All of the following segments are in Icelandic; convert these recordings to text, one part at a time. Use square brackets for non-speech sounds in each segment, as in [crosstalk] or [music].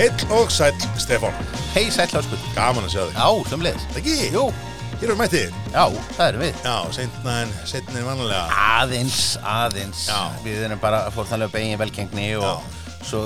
Heill og sæll, Stefán. Hei, sæll áskull. Gaman að sjá þig. Já, sömleis. Ekki? Jú, Hér erum við mættið. já, það erum við. Já, seinna en, seinna en vanlega. Aðeins, aðeins. Já. Við erum bara fórþanlega begin velgengni og svo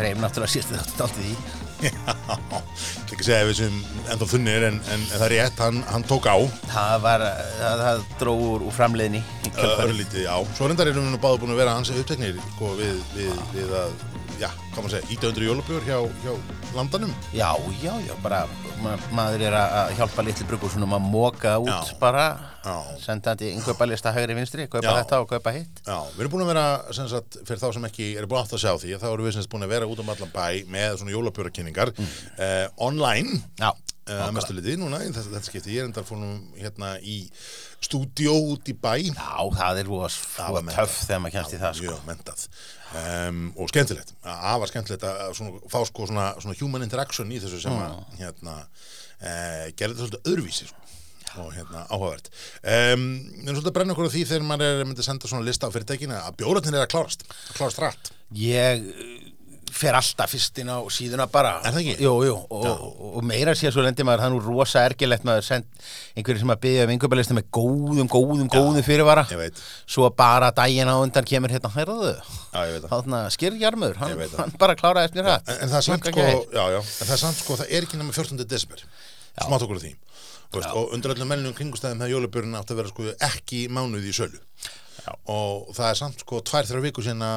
reyfum náttúrulega sérstu þáttu aldrei í. [laughs] Já, ég ekki segja ef við sem ennþá þunnir en, en það er rétt, hann, hann tók á. Það var, það, það dró úr, framleiðni í. Örlítið, já. Svo reyndar erum við nú báðu búin að vera hans uppteknir sko, við, við, við að, já, hvað maður segja, íta undir jólabjör hjá, hjá landanum. Já, já, já, bara ma maður er að hjálpa litli bruggursunum að móka út Já. bara, Já. sendandi innkaupa lista hægri vinstri, kaupa þetta og kaupa hitt. Já, við erum búin að vera, sem sagt, fyrir þá sem ekki eru búin átt að sjá því, þá erum við sem sagt búin að vera út um allan bæ með svona jólabjörrakynningar mm. online, Já, að mestu litið núna, í þetta, skipti, ég er endar fórum hérna í stúdíó út í bæ, já, það er ros með töff þegar maður kemst í það, sko. mjög mentað um, og skemmtilegt, aðvar skemmtilegt að svona, fá sko svona, svona human interaction í þessu sem að, hérna, uh, gerði þetta svolítið öðruvísi, sko. Og hérna áhugavert. Um, erum svolítið að brenna okkur á því þegar maður er myndi að senda svona lista á fyrirtækina að bjóratinn er að klárast að klárast rætt Ég fer alltaf fyrst inn á síðuna bara Er það ekki? Jú, jú, og, og, meira sé svo lendir maður það nú rosa ergilegt maður send einhverju sem að byggja um einhverjubalista með góðum, góðum, góðum fyrirvara. Svo bara daginn á undan kemur hérna það. Þannig að skýrjarmur, hann, það. hann bara kláraði eftir rætt en, en það er samt sko, já, já, en það er samt sko það er ekki nema 14. desember smátt okkur á því Þú veist, og undir öllum mennum kringustæðum hefði jólabjörn átt að vera sko ekki mánuði í sölu já. og það er samt sko tvær, þrjá viku sinna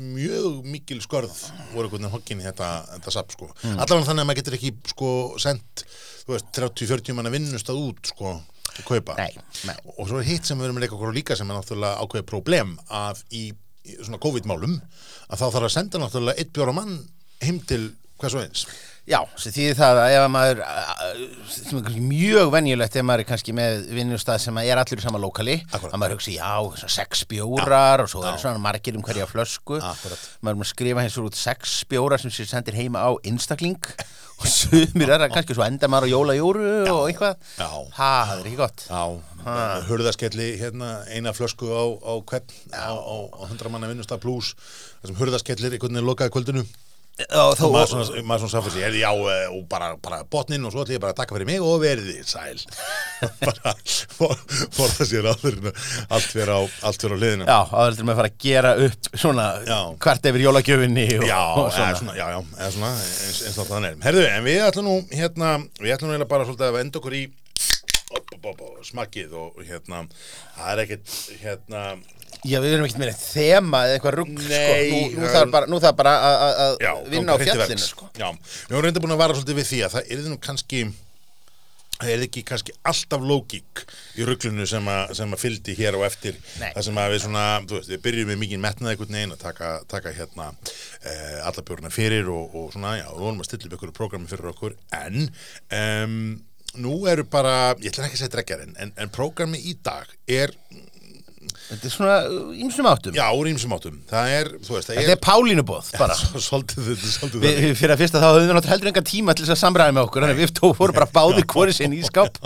mjög mikil skörð voru einhvern veginn hokkinni þetta, þetta sapp sko mm. allavega þannig að maður getur ekki sko sendt, þú veist, 30-40 manna vinnustað út sko að kaupa Nei, nei. og svo er hitt sem við erum að leika okkur líka sem er náttúrulega ákveðið problem að í, í svona COVID-málum að þá þarf að senda náttúrulega eitt bjóra mann heim til hvers og eins? Já, sem þýðir það að ef að maður mjög venjulegt ef maður er kannski með vinnustað sem er allir í sama lokali Akkúrat. að maður hugsi, já, sex bjórar og svo er svona margir um hverja flösku. Akkúrat. maður er að skrifa hins vegar út sex bjórar sem sér sendir heima á einstakling og sumir er það kannski svo enda maður á jólajóru og eitthvað. Já. það er ekki gott. Á hurðaskelli hérna eina flösku á, á hvern á, á, á 100 manna vinnustaf pluss þessum hurðaskellir einhvern veginn lokaði kvöldinu og þó, maður svona, maður svona sér, já, eh, og bara, bara botnin og svo ætlum ég bara að taka fyrir mig og verði sæl [laughs] bara for, forða sér áður allt fyrir á, á liðinu já, áður með að fara að gera upp svona Já. hvert yfir jólagjöfinni og, Já, og svona. svona, já, já, eða svona eins, eins og þannig er. Herðu, en við ætlum nú hérna, við ætlum nú bara svolítið að enda okkur í op, op, op, smakkið og hérna, það er ekkert hérna, Já, við erum ekkert með neitt þema eða eitthvað rugg, sko. Nú, nú það- þarf bara, nú þarf bara að- vinna á fjallinu, sko. Já, við erum reynda búin að vara svolítið við því að það er nú kannski það er ekki kannski alltaf lógík í rugglunu sem, sem að fylgdi hér og eftir Nei. það sem að við svona, þú veist, við byrjum með mikið metnað einhvern veginn að taka, taka hérna eh, alla björna fyrir og, og svona, já, við vorum að stilla upp ykkur prógrami fyrir okkur, en um, nú eru bara, ég ætla ekki að segja dregjar en, en, en prógrami í dag er, Þetta er svona ímsum áttum. já, úr ímsum áttum. Það er, þú veist, það Þetta er Pálínubóð, bara. svolítið, þetta er svolítið Við, við- fyrir að fyrsta þá höfum við náttúrulega heldur enga tíma til þess að samræða með okkur, þannig að við tó fórum bara báðir hvori sinn í skáp,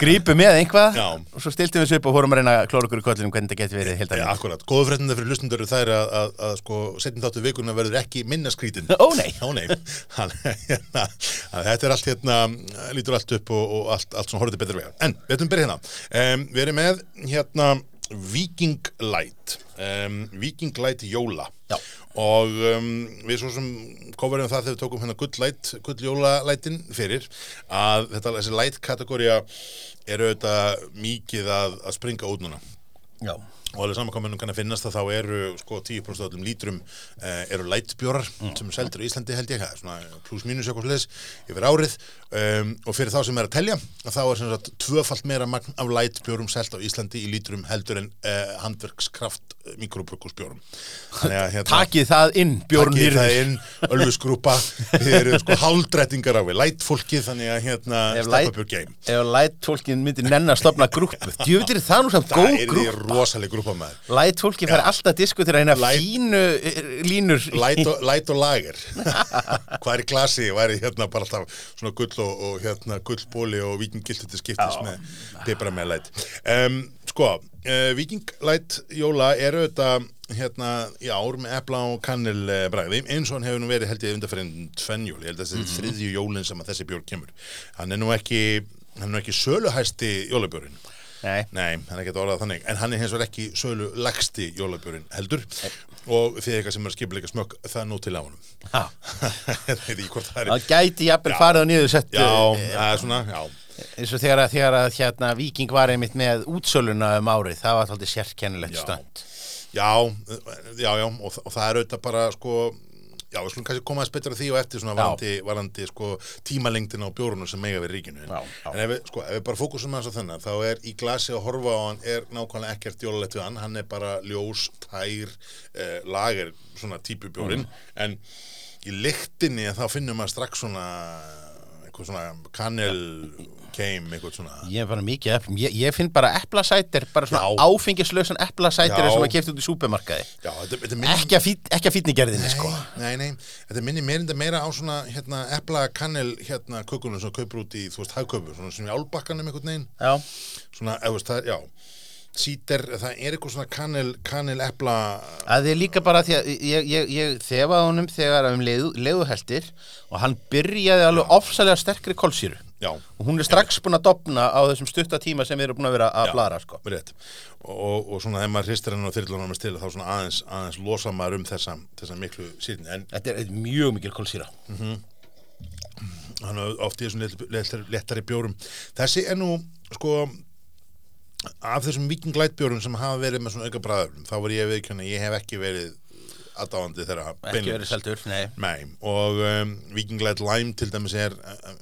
grípum með einhvað Já. og svo stiltum við svo upp og fórum að reyna að klóra okkur í kollinum hvernig þetta getur verið helt Já, að akkurat, góðu fréttinda fyrir hlustundur eru þær að, að, að sko, setjum þáttu vikuna verður ekki minna skrítin Ó nei, Ó nei, hérna, þetta er allt hérna, lítur allt upp og, og allt, allt Viking Light. Um, Viking Light Jóla. Já. og um, við svo sem kofarum það þegar við tókum hérna gull light, gull jólalætin fyrir að þetta, þessi light kategória er auðvitað mikið að, að springa út núna. Já, og alveg samankominum kann að finnast að þá eru sko 10% af öllum lítrum uh, eru lightbjórar sem er seldur í Íslandi held ég. Pluss mínus eitthvað sliðis yfir árið. Um, og fyrir þá sem er að telja þá er sem sagt tvöfalt meira magn af lightbjórum selt á Íslandi í lítrum heldur en uh, handverkskraft mikrobrukkusbjórum þannig að hérna takið það inn, Bjórn Takið það inn, ölfusgrúpa Þið eru sko [laughs] hálfdrættingar á við Lightfólkið, þannig að hérna Ef Step light- up your game Ef lætfólkin myndir nenn að stopna grúpu, er grúpa. maður Lætfólki fær alltaf að diskutera hérna Light- fínu eh, línur Light og, og lager. [laughs] Hvað er í glasi? Væri hérna bara alltaf svona gull og, og hérna gullbóli og vikingiltu til skiptis með pipra með light. Um, Sko, uh, Viking Light Jóla er auðvitað hérna í ár með epla og kannel uh, bragði eins og hann hefur nú verið held ég undarferðin tvennjól, ég held að þessi mm þriðju jólin sem að þessi bjór kemur. Hann er nú ekki hann er nú ekki söluhæsti jólabjórinn Nei, Nei, hann er ekki orðað þannig. En hann er hins vegar ekki sölu lagsti jólabjörn heldur og því eitthvað sem er skipuleika smökk það er nú til á honum. [laughs] Það er gæti jafnvel farið á niður sett Já, það er svona, já. Eins og þegar að, þegar að hérna, Víking var einmitt með útsöluna um árið það var alltaf sérkennilegt Já. stönd Já, já, já, og, þa- og það er auðvitað bara sko Já, við skulum kannski koma að betra því og eftir svona varandi, varandi sko, tímalengdin á bjórunum sem mega við ríkinu Já, já. en ef, við, sko, ef við bara fókusum aðeins á þennan þá er í glasi að horfa á hann er nákvæmlega ekkert jólalegt við hann hann er bara ljós, tær eh, lager, svona típu bjórin Mm. en í lyktinni þá finnum maður strax svona eitthvað svona kanel keim, eitthvað svona. Ég er bara mikið eplum, ég, ég finn bara eplasætir bara svona Já. áfengislausan eplasætir Já. sem maður kefti út í súpermarkaði Já, þetta, þetta minnir ekki að, fít, ekki að fítni gerðinni sko. Nei, nei, þetta minnir meira, meira á svona hérna, epla kannel hérna kökunum sem kaupur út í, þú veist, hagköpur svona sem í álbakkanum veginn. Já, svona, eða, veist, það er, já. Síter, það er eitthvað svona kannel kannel epla að þið líka bara því að ég, ég, ég þefaði honum þegar um leiðu, leiðuheltir og hann byrjaði alveg ofsalega sterkri kolsýru já, og hún er strax búin að dopna á þessum stutta tíma sem við erum búin að vera að Já. blara sko. og, og svona þegar maður hristir hennar og þyrlunum með stila þá svona aðeins, aðeins losa maður um þessa, þessa miklu sýrni en Þetta er mjög mikil kolsýra hann er oft í þessum léttari, léttari, léttari bjórum þessi er nú sko af þessum vikinglætbjórum sem hafa verið með svona auka bræðum þá var ég viðkjörna, ég hef ekki verið aðdáðandi þeirra ekki beinlínis. verið seldur, nei Nei, og um, Viking Light Lime til dæmis er uh,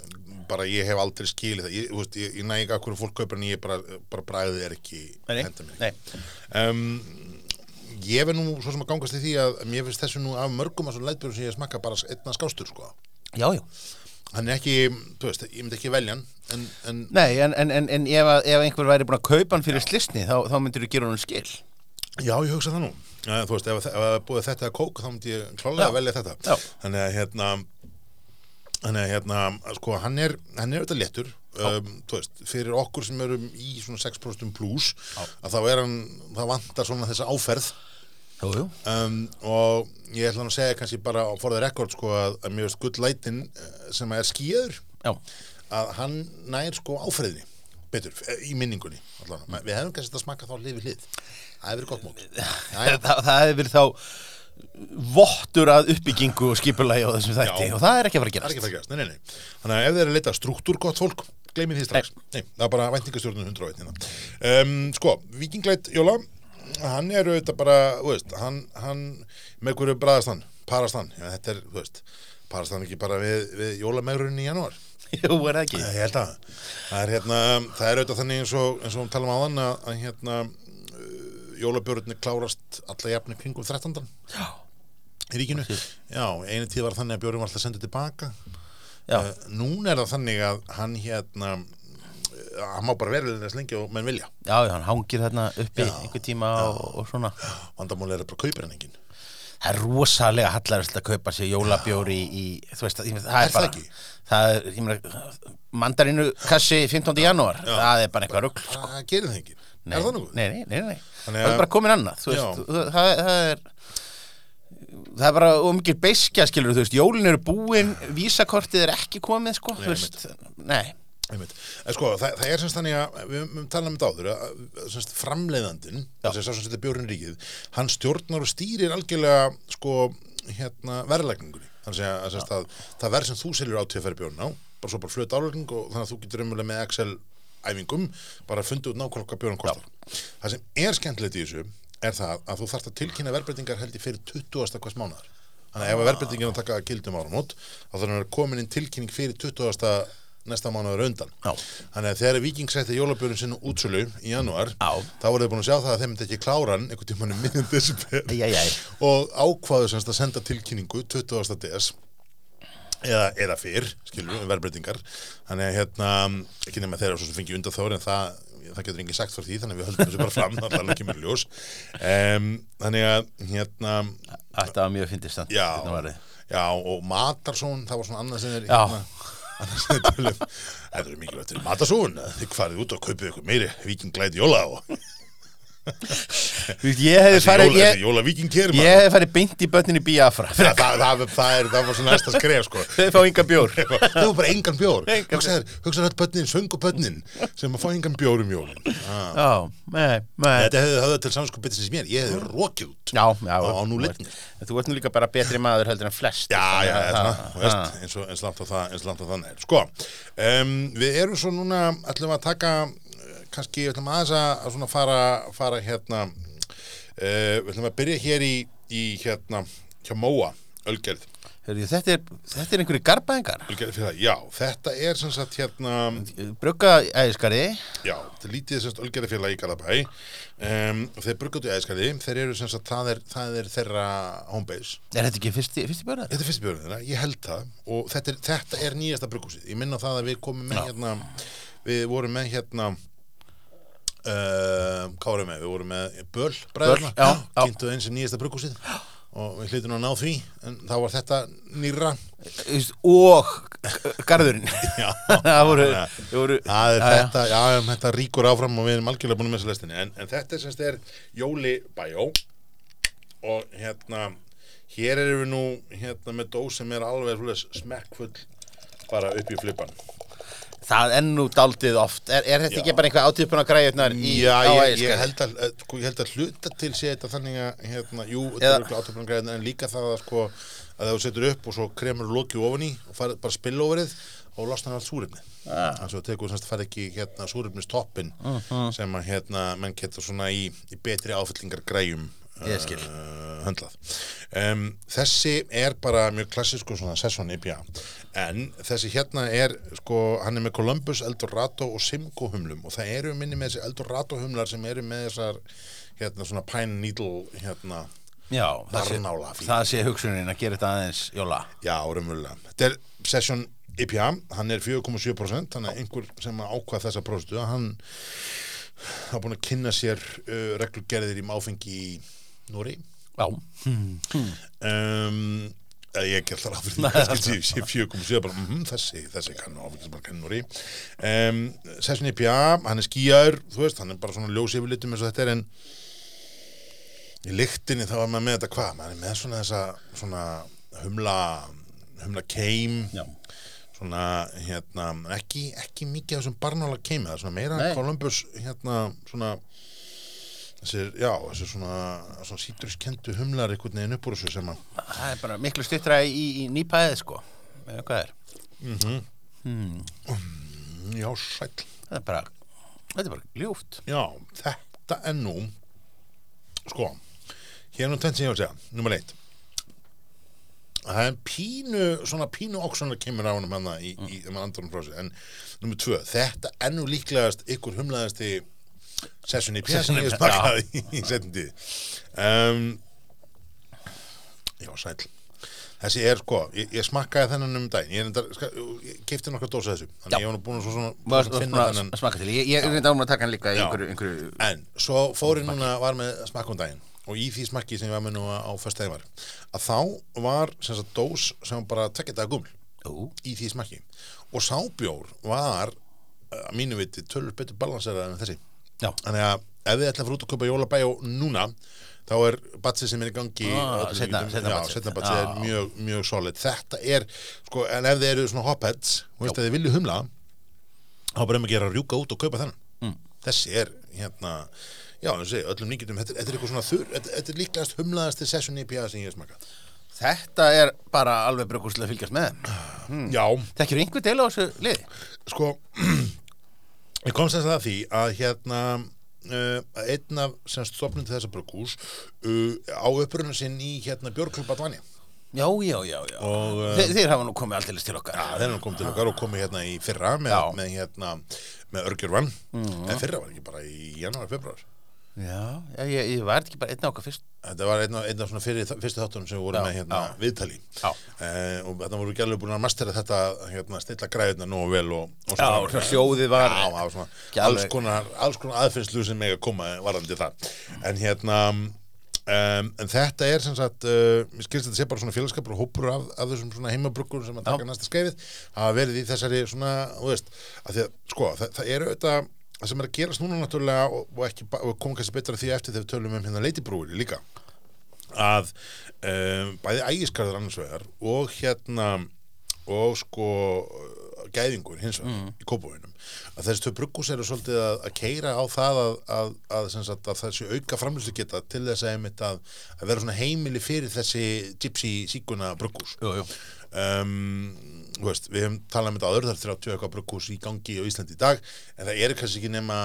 bara ég hef aldrei skilið það ég, veist, ég, ég næ ekki að hverju fólk kaupir en ég bara, bara bræðið er ekki mér. nei. Um, ég verð nú svo sem að gangast í því að mér finnst þessu nú af mörgum að svona lætbjörn sem ég smakka bara einna skástur sko. Já, já hann er ekki, þú veist, ég myndi ekki velja hann en, en Nei, en, en, en, en ef, ef einhver væri búin að kaupa hann fyrir slisni þá, þá myndir þú gera hann skil já, ég hugsa það nú uh, þú veist, ef, ef er búið þetta að kók þá myndi ég klálega velja þetta Já. þannig að hérna þannig að hérna, sko, hann er hann er auðvitað léttur. Um, þú veist, fyrir okkur sem erum í svona 6% plus, að þá er hann það vantar svona þessa áferð. Jú, jú. Um, og ég ætla hann að segja kannski bara for the record sko að, að mjög skull lætin sem er skíður Já, að hann nær sko áferðinni betur, eh, í minningunni allan. við hefum kannski að smaka þá hlið við hlið. Það hefur verið gott mót. [laughs] Það, hefði verið þá vottur að uppbyggingu og skipulagi á þessum þætti Já. og það er ekki að fara að er gerast nei, nei, nei. Þannig að ef þið er að leita struktúr gott fólk, gleymið því strax. Nei, það er bara væntingastjórnum 101 hérna. Um, sko, Vikinglætt Jóla, hann er auðvitað bara, þú veist, hann, hann, með hverju bræðast hann, parast hann, já, þetta er, þú veist, parast hann ekki bara við, við jólamegrunni í janúar? Jú, er ekki Ég held að, það er hérna, það er auðvitað þannig eins og, eins og við talum á þann að, að hérna, jólabjörnir klárast alla jafni kringum 13. Já, í ríkinu. Já, einu tíð var þannig að björnum var alltaf sendið tilbaka. já, Uh, núna er það þannig að hann hérna uh, hann má bara vera þess lengi og menn vilja já, hann hangir þarna uppi einhver tíma og, og svona vandamál er bara kauprenningin Það er rosalega hallarist að kaupa sér jólabjóri í, í þú veist, það Er er bara það er, ég meina, mandarínu kassi 15. janúar, það er bara eitthvað rugl sko. það gerir það ekki, Nei, er það nú? Nei, nei, nei, nei. Það að- er bara komin annað veist, það, það er það er bara ómikið beiskja skilur þú veist, jólin eru búin vísakortið er ekki komið sko, þú veist, nei. Sko, það, það er semst þannig að við við talum um þetta áður að að semst framleiðandinn, þess að þetta bjórinn ríkið hann stjórnar og stýrir algjörlega sko, hérna, verðlækningunni þannig að, að, að það verð sem þú selur á TFR bjórn á, bara svo bara flut álögning og þannig að þú getur umjölu með Excel æfingum, bara fundið út nákvæmlega hvað bjórn kostar. Það sem er skemmtilegt í þessu er það að þú þarft að tilkynna verðbreytingar held ég fyrir 20. hvers mánuðar Þannig að ef að verðbreytingin að taka gildum áramót þá þarf að vera komin inn tilkynning fyrir 20. næsta mánuður undan Já. Þannig að þegar Viking setti jólabjörn sinni útsölu í janúar Já. þá voru þið búin að sjá það að þeim myndi ekki klára hann einhvern um desember Æjæjæj. og ákvaðu semst að senda tilkynningu 20. des eða, eða fyrr, skilur við, verðbreytingar. Þannig að hérna, ekki nema þeirra sem fengi undan þóri en það það getur engin sagt fyrir því, þannig að við höldum þessu bara fram [laughs] það er ekki mér ljós. Um, þannig að hérna Þetta var mjög fyndist Já, hérna já, og Matarsón, það var svona annað sem er Já. annað sem er tölum Þetta er mikilvægt til Matarsón, þið farið út og kaupið ykkur meiri vikinglæti jóla og Þú veist, ég hefði farið ég, þessi jóla viking kerir ég hefði farið beint í börnin í Biafra það, það, það, það, er, það var svona næsta skref sko. Þau fá enga bjór. Það var bara engan bjór. Engan hugsaður þetta börnin, söngu börnin sem að fá engan bjór um jólin. Ah. þetta hefði höfða til samskupið sem mér. Ég hefði rokið út já, já, á, á þú nú ert- litni þú ert nú líka bara betri maður heldur en flest. Já, já, Þannig eins og langt á er. Sko, við erum svo núna, við að taka, kannski, ætlum aðeins að, svona fara, fara hérna, uh, við ætlum að byrja hér í, í hérna, hjá Móa, Ölgerð, þetta, er, þetta er einhverju garbaðingar Ölgerð fyrir það, já, þetta er sem sagt hérna, brugga æðiskari já, þetta er lítið sem sagt Ölgerðafélag í Garabæ, um, þeir bruggaðu æðskali, þeir eru sem sagt, það er, það er þeirra homebase. er þetta ekki fyrsti, fyrsti björnar? Þetta er fyrst björnum þeirra, ég held það. Og þetta er, þetta er nýjasta brugghúsið. Ég minna það að við komum með hérna við vorum með hérna uh, hvað vorum við? Við vorum með Böl, bræðurna, Böll, já. kynntuð eins og nýjasta brugghúsið. Og við hlýtum að ná því en þá var þetta nýra og garðurinn. [laughs] Já, [laughs] það voru, það voru það er Já, já. þetta, já, já, þetta ríkur áfram og við erum algjörlega búin með þessa lestinni en, en þetta er semst er Jóli Bæjó og hérna hér erum við nú hérna með dós sem er alveg smekkfull bara upp í flipan það er nú daldið oft er, er þetta Já. ekki bara einhver átíðpuna græðunar í Já, á ég, Ægisgarði? held að, eh, sko, ég held að hluta til sé þetta þannig að, hérna, jú, þetta er okkur átöfnum en líka það að, sko, að þú setur upp og svo kremur lokið ofan í og farið bara spilloverið og losnar allt súrefni. Ah. Þannig að þú tekur semst farið ekki, hérna, súrefnistoppin sem að, hérna, menn getur svona í, í betri áfyllingar græjum. Uh, höndlað. Um, þessi er bara mjög klassísku svona session IPA en þessi hérna er sko, hann er með Columbus, Eldorado og Simcoe humlum. Og það eru minni með þessi Eldorado humlar sem eru með þessar hérna svona Pine Needle hérna, já, það sé, það sé hugsunin að gera þetta aðeins jóla. Já, raunverulega. Þetta er session IPA, hann er 4,7% þannig að einhver sem að ákvað þessa próstu hann hafa búin að kynna sér uh, reglugerðir í máfengi í Nóri já, um, eða ég ekki alltaf ráð fyrir því sé- sé 4,7 bara mm, þessi, þessi kann áfengismar kannur í um, Session IPA, hann er skýjaður þú veist, hann er bara svona ljós yfir litum eins og þetta er en í lyktinni þá er maður með þetta hvað? Maður er með svona þessa svona humla humla keim. Já. svona hérna ekki, ekki mikið af þessum barnála keimi það er svona meira. Columbus hérna svona þessir, já, þessir svona, svona síturiskendu humlar einhvern veginn upp úr þessu sem að það er bara miklu stuttra í, í nýpaðið sko. Eða hvað er? Mm, Já, sæll. það er bara, þetta er bara ljúft. Já, þetta er nú, sko, hér nú tvennt sem ég vil segja, nummer eitt. Það er pínu, svona pínu oxunar kemur á honum hana í, í um andanum frá sig, en nummer tvö, þetta er nú líklegast ykkur humlaðasti pjæs sem ég smakað í, setjandi. Um, já, sæll. Þessi er sko, ég, ég smakkaði þennan um daginn, ég, enda- ég keipti nokkar dósa þessu, þannig Já. ég var nú búin að svo svona, svona svona að smaka til. Ég, ég reynda ámur að taka hann líka einhverju, einhverju En svo fór ég núna, var með smakkum daginn. Og í því smakki sem ég var með nú á föstudaginn var að þá var sem sagt dós sem bara tvekja daga guml Ú, í því smakki. Og sábjór var að mínu viti tölur betur balanseraði en þessi Já. þannig að ef þið ætla að fara út að kaupa jólabæjó núna þá er batsi sem er í gangi Ah, á öllum seinna- vítum- seinna já, batchið. seinna batsi er mjög, mjög solid þetta er, sko, en ef þið eru svona hopheads þú veist að þið vilju humla þá bara um að gera rjúka út og kaupa þennan Mm. þessi er hérna já, og segi, öllum nýgjöndum, þetta, þetta er eitthvað svona þurr þetta, þetta er líklegast humlaðasti session IPA sem ég hef smakað Þetta er bara alveg að fylgjast með Mm. já, Þekkir einhver del á þessu liði? sko [clears throat] ég kom sem sagt að því að hérna uh, einn af sem stofnum til þessa brugghús uh, á uppruna sinn í hérna Björklubba Dvanja Já, já, já, já. Og, uh, Þe, Þeir hafa nú komið alltaf til okkar. Já, þeir eru komið til okkar og komið hérna í fyrra með, með hérna með Örgjörvan en fyrra var ekki bara í janúar, februar Já, ég, ég var ekki bara einn á okkar fyrst Þetta var einn af, svona fyrir, fyrstu þáttunum sem við vorum Já, með hérna já. viðtali Já. eh, og þetta voru ekki alveg búin að mastera þetta hérna stilla græðuna nógu vel og, og Já, svona- svona hljóðið var- var svona alls konar, alls konar aðfinnslu sem mega koma varandi það en hérna Um, en þetta er sem sagt uh, mér skilst að þetta sé bara svona félagskapur og hópur af, af þessum svona heimabruggur sem að taka næsta skeifið hafa verið í þessari svona, þú veist að því að, sko, það, það eru auðvitað það sem er að gerast núna náttúrulega og, og, ekki, og komum kannski betra því eftir þegar við tölum um hérna leitibrúri líka að um, bæði ægiskarður annars vegar og hérna og sko gæðingur hins vegar í kópavöginum að þessi tvö brugghús eru svolítið að, að keira á það að, að, að, þessi auka framlýslu geta til þess að, vera svona heimili fyrir þessi gypsy síkuna brugghús um, veist, við hefum talað um þetta áður það er 30 eitthvað brugghús í gangi á Íslandi í dag en það eru kannski ekki nema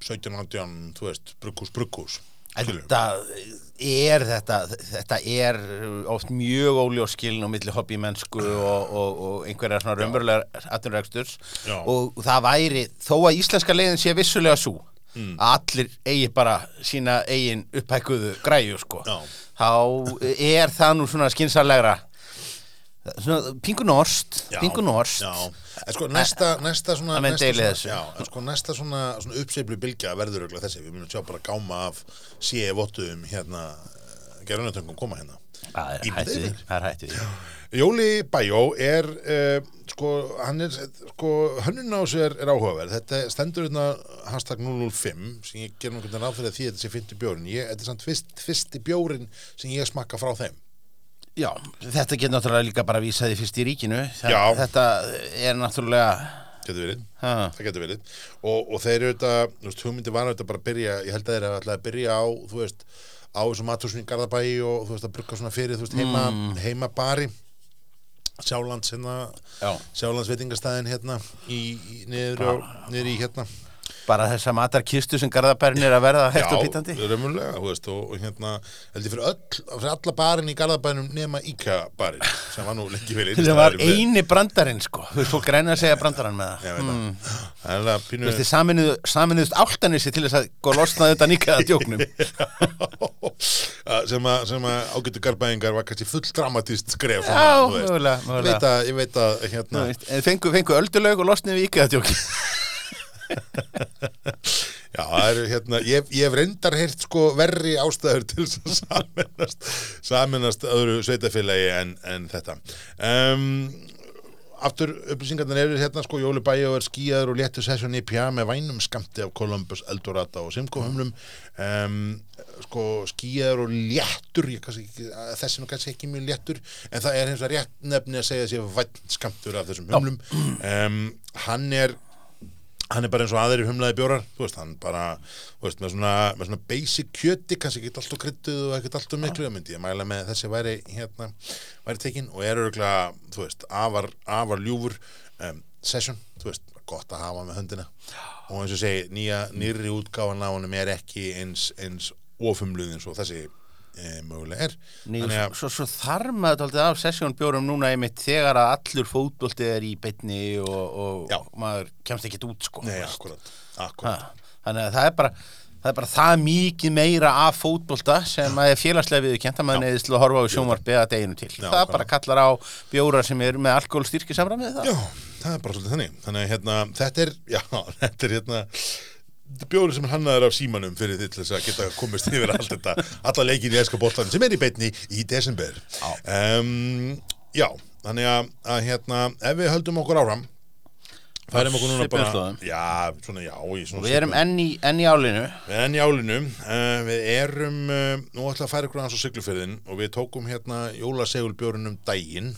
17, 18, þú veist, brugghús, brugghús. Þetta er þetta, þetta er oft mjög óljóskilin á milli hobbymennsku [clears throat] og, og, og einhverjar svona raunverulegar atvinnureksturs Já. og það væri, þó að íslenska leiðin sé vissulega svo Mm. að allir eigi bara sína eigin upphækkuðu græju sko Já. þá er það nú svona skynsarlegra pingu norst pingu norst. sko næsta, næsta svona, næsta svona, já, sko næsta svona, svona uppseiflu bylgja verður örugglega þessi, við munum sjá bara gáma af sé vottuðum hérna gerðunatöngum koma hérna. Það er hættið, Jóli Bæjó er uh, sko, hann er sko, hönnun á sér er áhugaverð. Þetta stendur hérna hashtag 005 sem ég ger hvernig ráð fyrir því að þetta sé fyrsti bjórin ég, þetta er samt fyrst, fyrsti bjórin sem ég smakka frá þeim Já, þetta getur náttúrulega líka bara vísaði fyrst í ríkinu. Þa, Já. Þetta er náttúrulega getur verið. Ha, það getur verið. Og, og þeir eru þetta, þú veist, hugmyndi var þetta bara að byrja, ég held að þeir eru alltaf að byrja á þú veist, á þessum í Garðabæi og þú veist, að brugga svona fyrir, þú veist, heima heima bari Sjálands hérna, Já. Sjálands veitingastæðin hérna í, í niður, og, niður í hérna bara þessa matarkistu sem Garðabærin er að verða hægt og pítandi Já, raunverulega, þú veist, og, og hérna held ég fyrir öll, fyrir alla barin í Garðabænum nema IKEA barin, sem var nú lengi vel Það var eini brandarinn sko. Þú veist, fólk reyna að segja brandarann með það. Ég veit það, það Þú pínu veist, þið saminuðu, saminuðust áltanissi til þess að gå losna þetta nýkaða djóknum. [laughs] Sem að, sem að ágættu garbæðingar var kannski full dramatíst skref Já, veist. mögulega, Ég mögulega. veit að, ég veit að hérna, En fengu, [laughs] já, það eru hérna ég, ég hef reyndar heyrt sko verri ástæður til að saminast saminast öðru sveitafélagi en, en þetta. Um, aftur upplýsingarnar eru hérna sko Jóli Bæjó er skíðaður og léttu session IPA með vænum skamti af Columbus, Eldorado og Simcoe humlum um, sko skíðaður og léttur ég kannski ekki, mjög léttur en það er hins vegar rétt nefni að segja sér væn skamtur af þessum humlum um, hann er hann er bara eins og aðrir humlaði bjórar þú veist, hann bara, þú veist, með svona, með svona basic kjöti, kannski ekki alltaf kryttuð og ekkert alltaf miklu, það myndi ég mæla með þessi væri hérna, væri tekin og er örgulega, þú veist, afar, afar ljúfur um, session, þú veist, gott að hafa með höndina. Og eins og segi, nýja, nýrri útgáfan á honum er ekki eins, eins ofumluð eins og þessi e, mögulega er. Ný, að- svo, svo þarf maður dálítið af sessjónbjórum núna einmitt þegar að allur fótbolti er í beinni og, Já. og maður kemst ekkert út sko Nei, veist. akkurat, Ha, akkurat þannig að það er bara það er bara það mikið meira af fótbolta sem að er félagslega viðurkent að maður neyðist til að horfa á sjónvarpi að deginu til. Já, það bara kallar á bjórar sem eru með alkoholstyrki samræmið það. Já, það er bara svolítið þannig. Þannig að hérna, þetta er, já, [laughs] þetta er hérna bjórið sem hannaður af símanum fyrir því til þess að geta komist yfir allt þetta alla leikir í eska boltan sem er í beinni í desember. Um, Já, þannig að, að hérna, ef við höldum okkur áfram færum okkur núna bara. Já, svona, já, svona við erum enn í, enn í álinu. Við erum enn í álinu, uh, við erum, uh, nú ætla að færa ykkur aðeins á siglufyrðin og við tókum hérna jólasegulbjórun um daginn,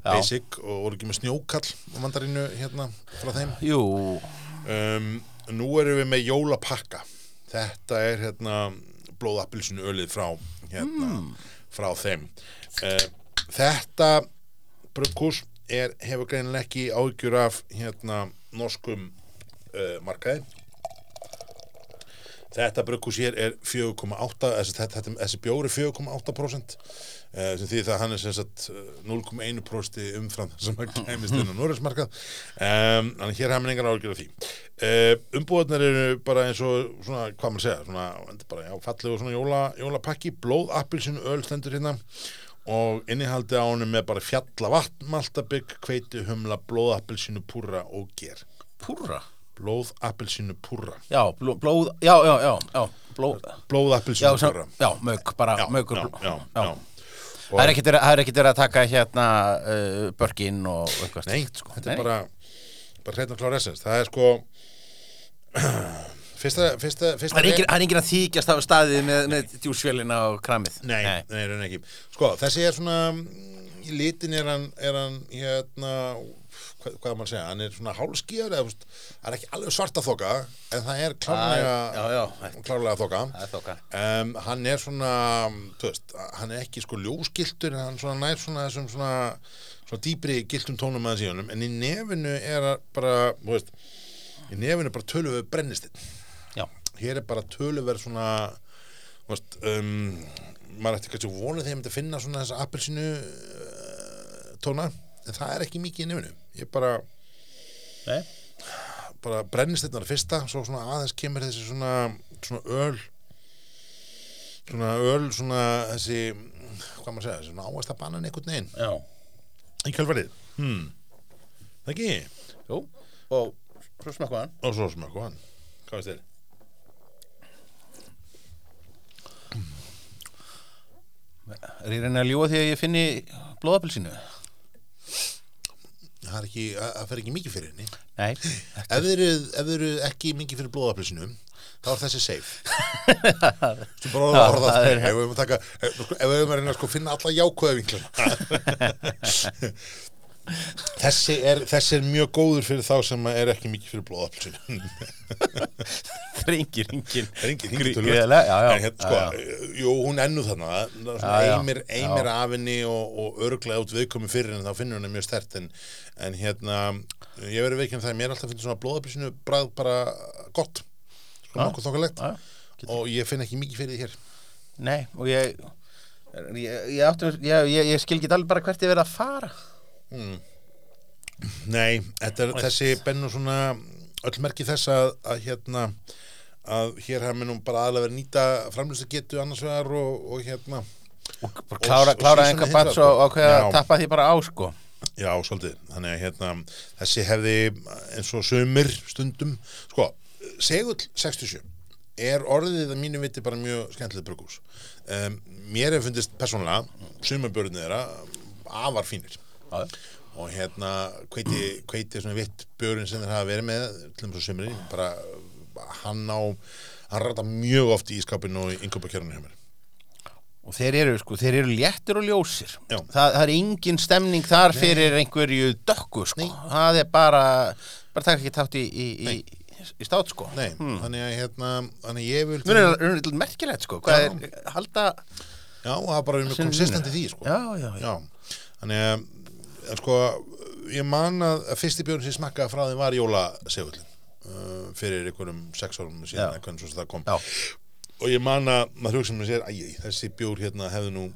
Já. basic, og voru ekki með snjókall á mandarínu hérna frá þeim. jú, Um, nú erum við með jólapakka, þetta er hérna blóðappilsinu ölið frá, hérna, frá þeim. Uh, þetta er, hefur greinilega ekki áhyggjur af hérna norskum uh, markaði. Þetta brugghús hér er 4,8 þessi, þessi bjóri 4,8% uh, sem því það hann er sem sagt eh, 0,1% umfram það sem að kæmist inn á Norðursmarkað um, að hér hafum við engar ágjör af því. Uh, umbúðarnir eru bara eins og svona, hvað maður segja, svona bara, já, fallegu svona jóla, jólapakki blóð, appilsinu, öl stendur hérna og innihaldi á honum með bara fjalla vatn, maltabygg, kveiti, humla blóð, appilsinu, púra og ger. Púra blóð, appilsinu, púra já, bló, blóð, já, já, já, já blóð, blóð, já, appilsinu, púra já, mög, bara já, mögur já, bló- já, já. Það er ekkert verið- er að taka hérna uh, börgin og eitthvað Nei, slíkt, sko. þetta er bara bara hreitna klár essens. Það er sko [clears throat] fyrsta, fyrsta, fyrsta Það er engin, að þykjast af staðið með, með djúsfjölina og kramið Nei, nei, nei, raun ekki. Sko, þessi er svona í litin er hann, er hann hérna hvað, hvað að segja, hann er svona hálskýjar það er ekki alveg svarta þoka en það er klárlega þoka. um, hann er svona veist, hann er ekki sko ljóskiltur hann svona nær svona þessum svona svona dýpri giltum tónum að síðanum en í nefinu er bara veist, í nefinu er bara töluverð brennistinn hér er bara töluverð svona veist, um, maður ætti kannski vonið þegar ég myndi að finna svona þessa appelsinu tóna en það er ekki mikið í nefnu ég bara, nei. bara brennist þetta fyrsta svo svona aðeins kemur þessi svona svona öl svona öl svona þessi hvað maður segja, svona áast að banan einhvern veginn Já, í kjálfarið hmm. það ekki? Jú, og svo smakka hann. Og svo smakku hann. Hvað veist þér? Er ég reyna að ljúa því að ég finni blóðapilsinu? Það er ekki, það fer ekki mikið fyrir henni. Nei, ef þið eru, eru ekki mikið fyrir blóðapilsinu þá er þessi safe. [laughs] Svo bara orða það ef við höfum að taka ef ef við höfum að reyna að sko finna alla jákvæða vinklun [laughs] þessi er þessi er mjög góður fyrir þá sem er ekki mikið fyrir blóðapilsinu það er engin, það er engin já, en hérna sko, jú, hún ennu þannig eimir já. af henni og, og örglega út viðkomi fyrir en þá finnur henni mjög stert. En, en hérna, ég verið veikinn það að mér alltaf finnst svona blóðapilsinu bræð bara gott. Já. nokkuð þokkalegt. Og ég finn ekki mikið fyrir því hér. Nei, og ég ég, ég, ég, ég, ég skil ekki alveg bara hvert ég verið að fara Nei, þetta er þessi bennu svona öll merki þess að, að hérna að hér hefum við nú bara aðlega verið að nýta framlýstu getu annars vegar og, og hérna. Og klára, og klára hindra, bats og ákveða að tappa því bara á sko. Já, svolítið, þannig að hérna þessi hefði eins og sömur stundum, sko Segull 67 er orðið að mínu viti bara mjög skemmtilegt brugghús. Um, mér hefur fundist persónulega sumabjörnir þeirra afar fínir og hérna hveiti, hveiti svona vitt björn sem þeir hafa verið með til þess að sumri, bara hann á, hann rata mjög oft í ískapinu og í yngöpakjörnum hjá mér. Og þeir eru sko, þeir eru léttir og ljósir. Já. það, það er engin stemning þar fyrir einhverju dökku sko. Nei. það er bara, bara taka ekki tátt í, í, í, í stát sko. Nei, þannig að hérna þannig að ég vil er það er merkilegt sko. Hvað Já. er, halda Já, það er bara mjög Sinni konsistent í því sko. já, já, já, Já, þannig að en sko, ég man að, að fyrsti björn sem smakkaði frá þeim var jólasegullin uh, fyrir einhverjum sex árum síðan, Já. eitthvað svo sem það kom Já. og ég man að maður hugsa með sér æj, þessi bjór hérna hefði nú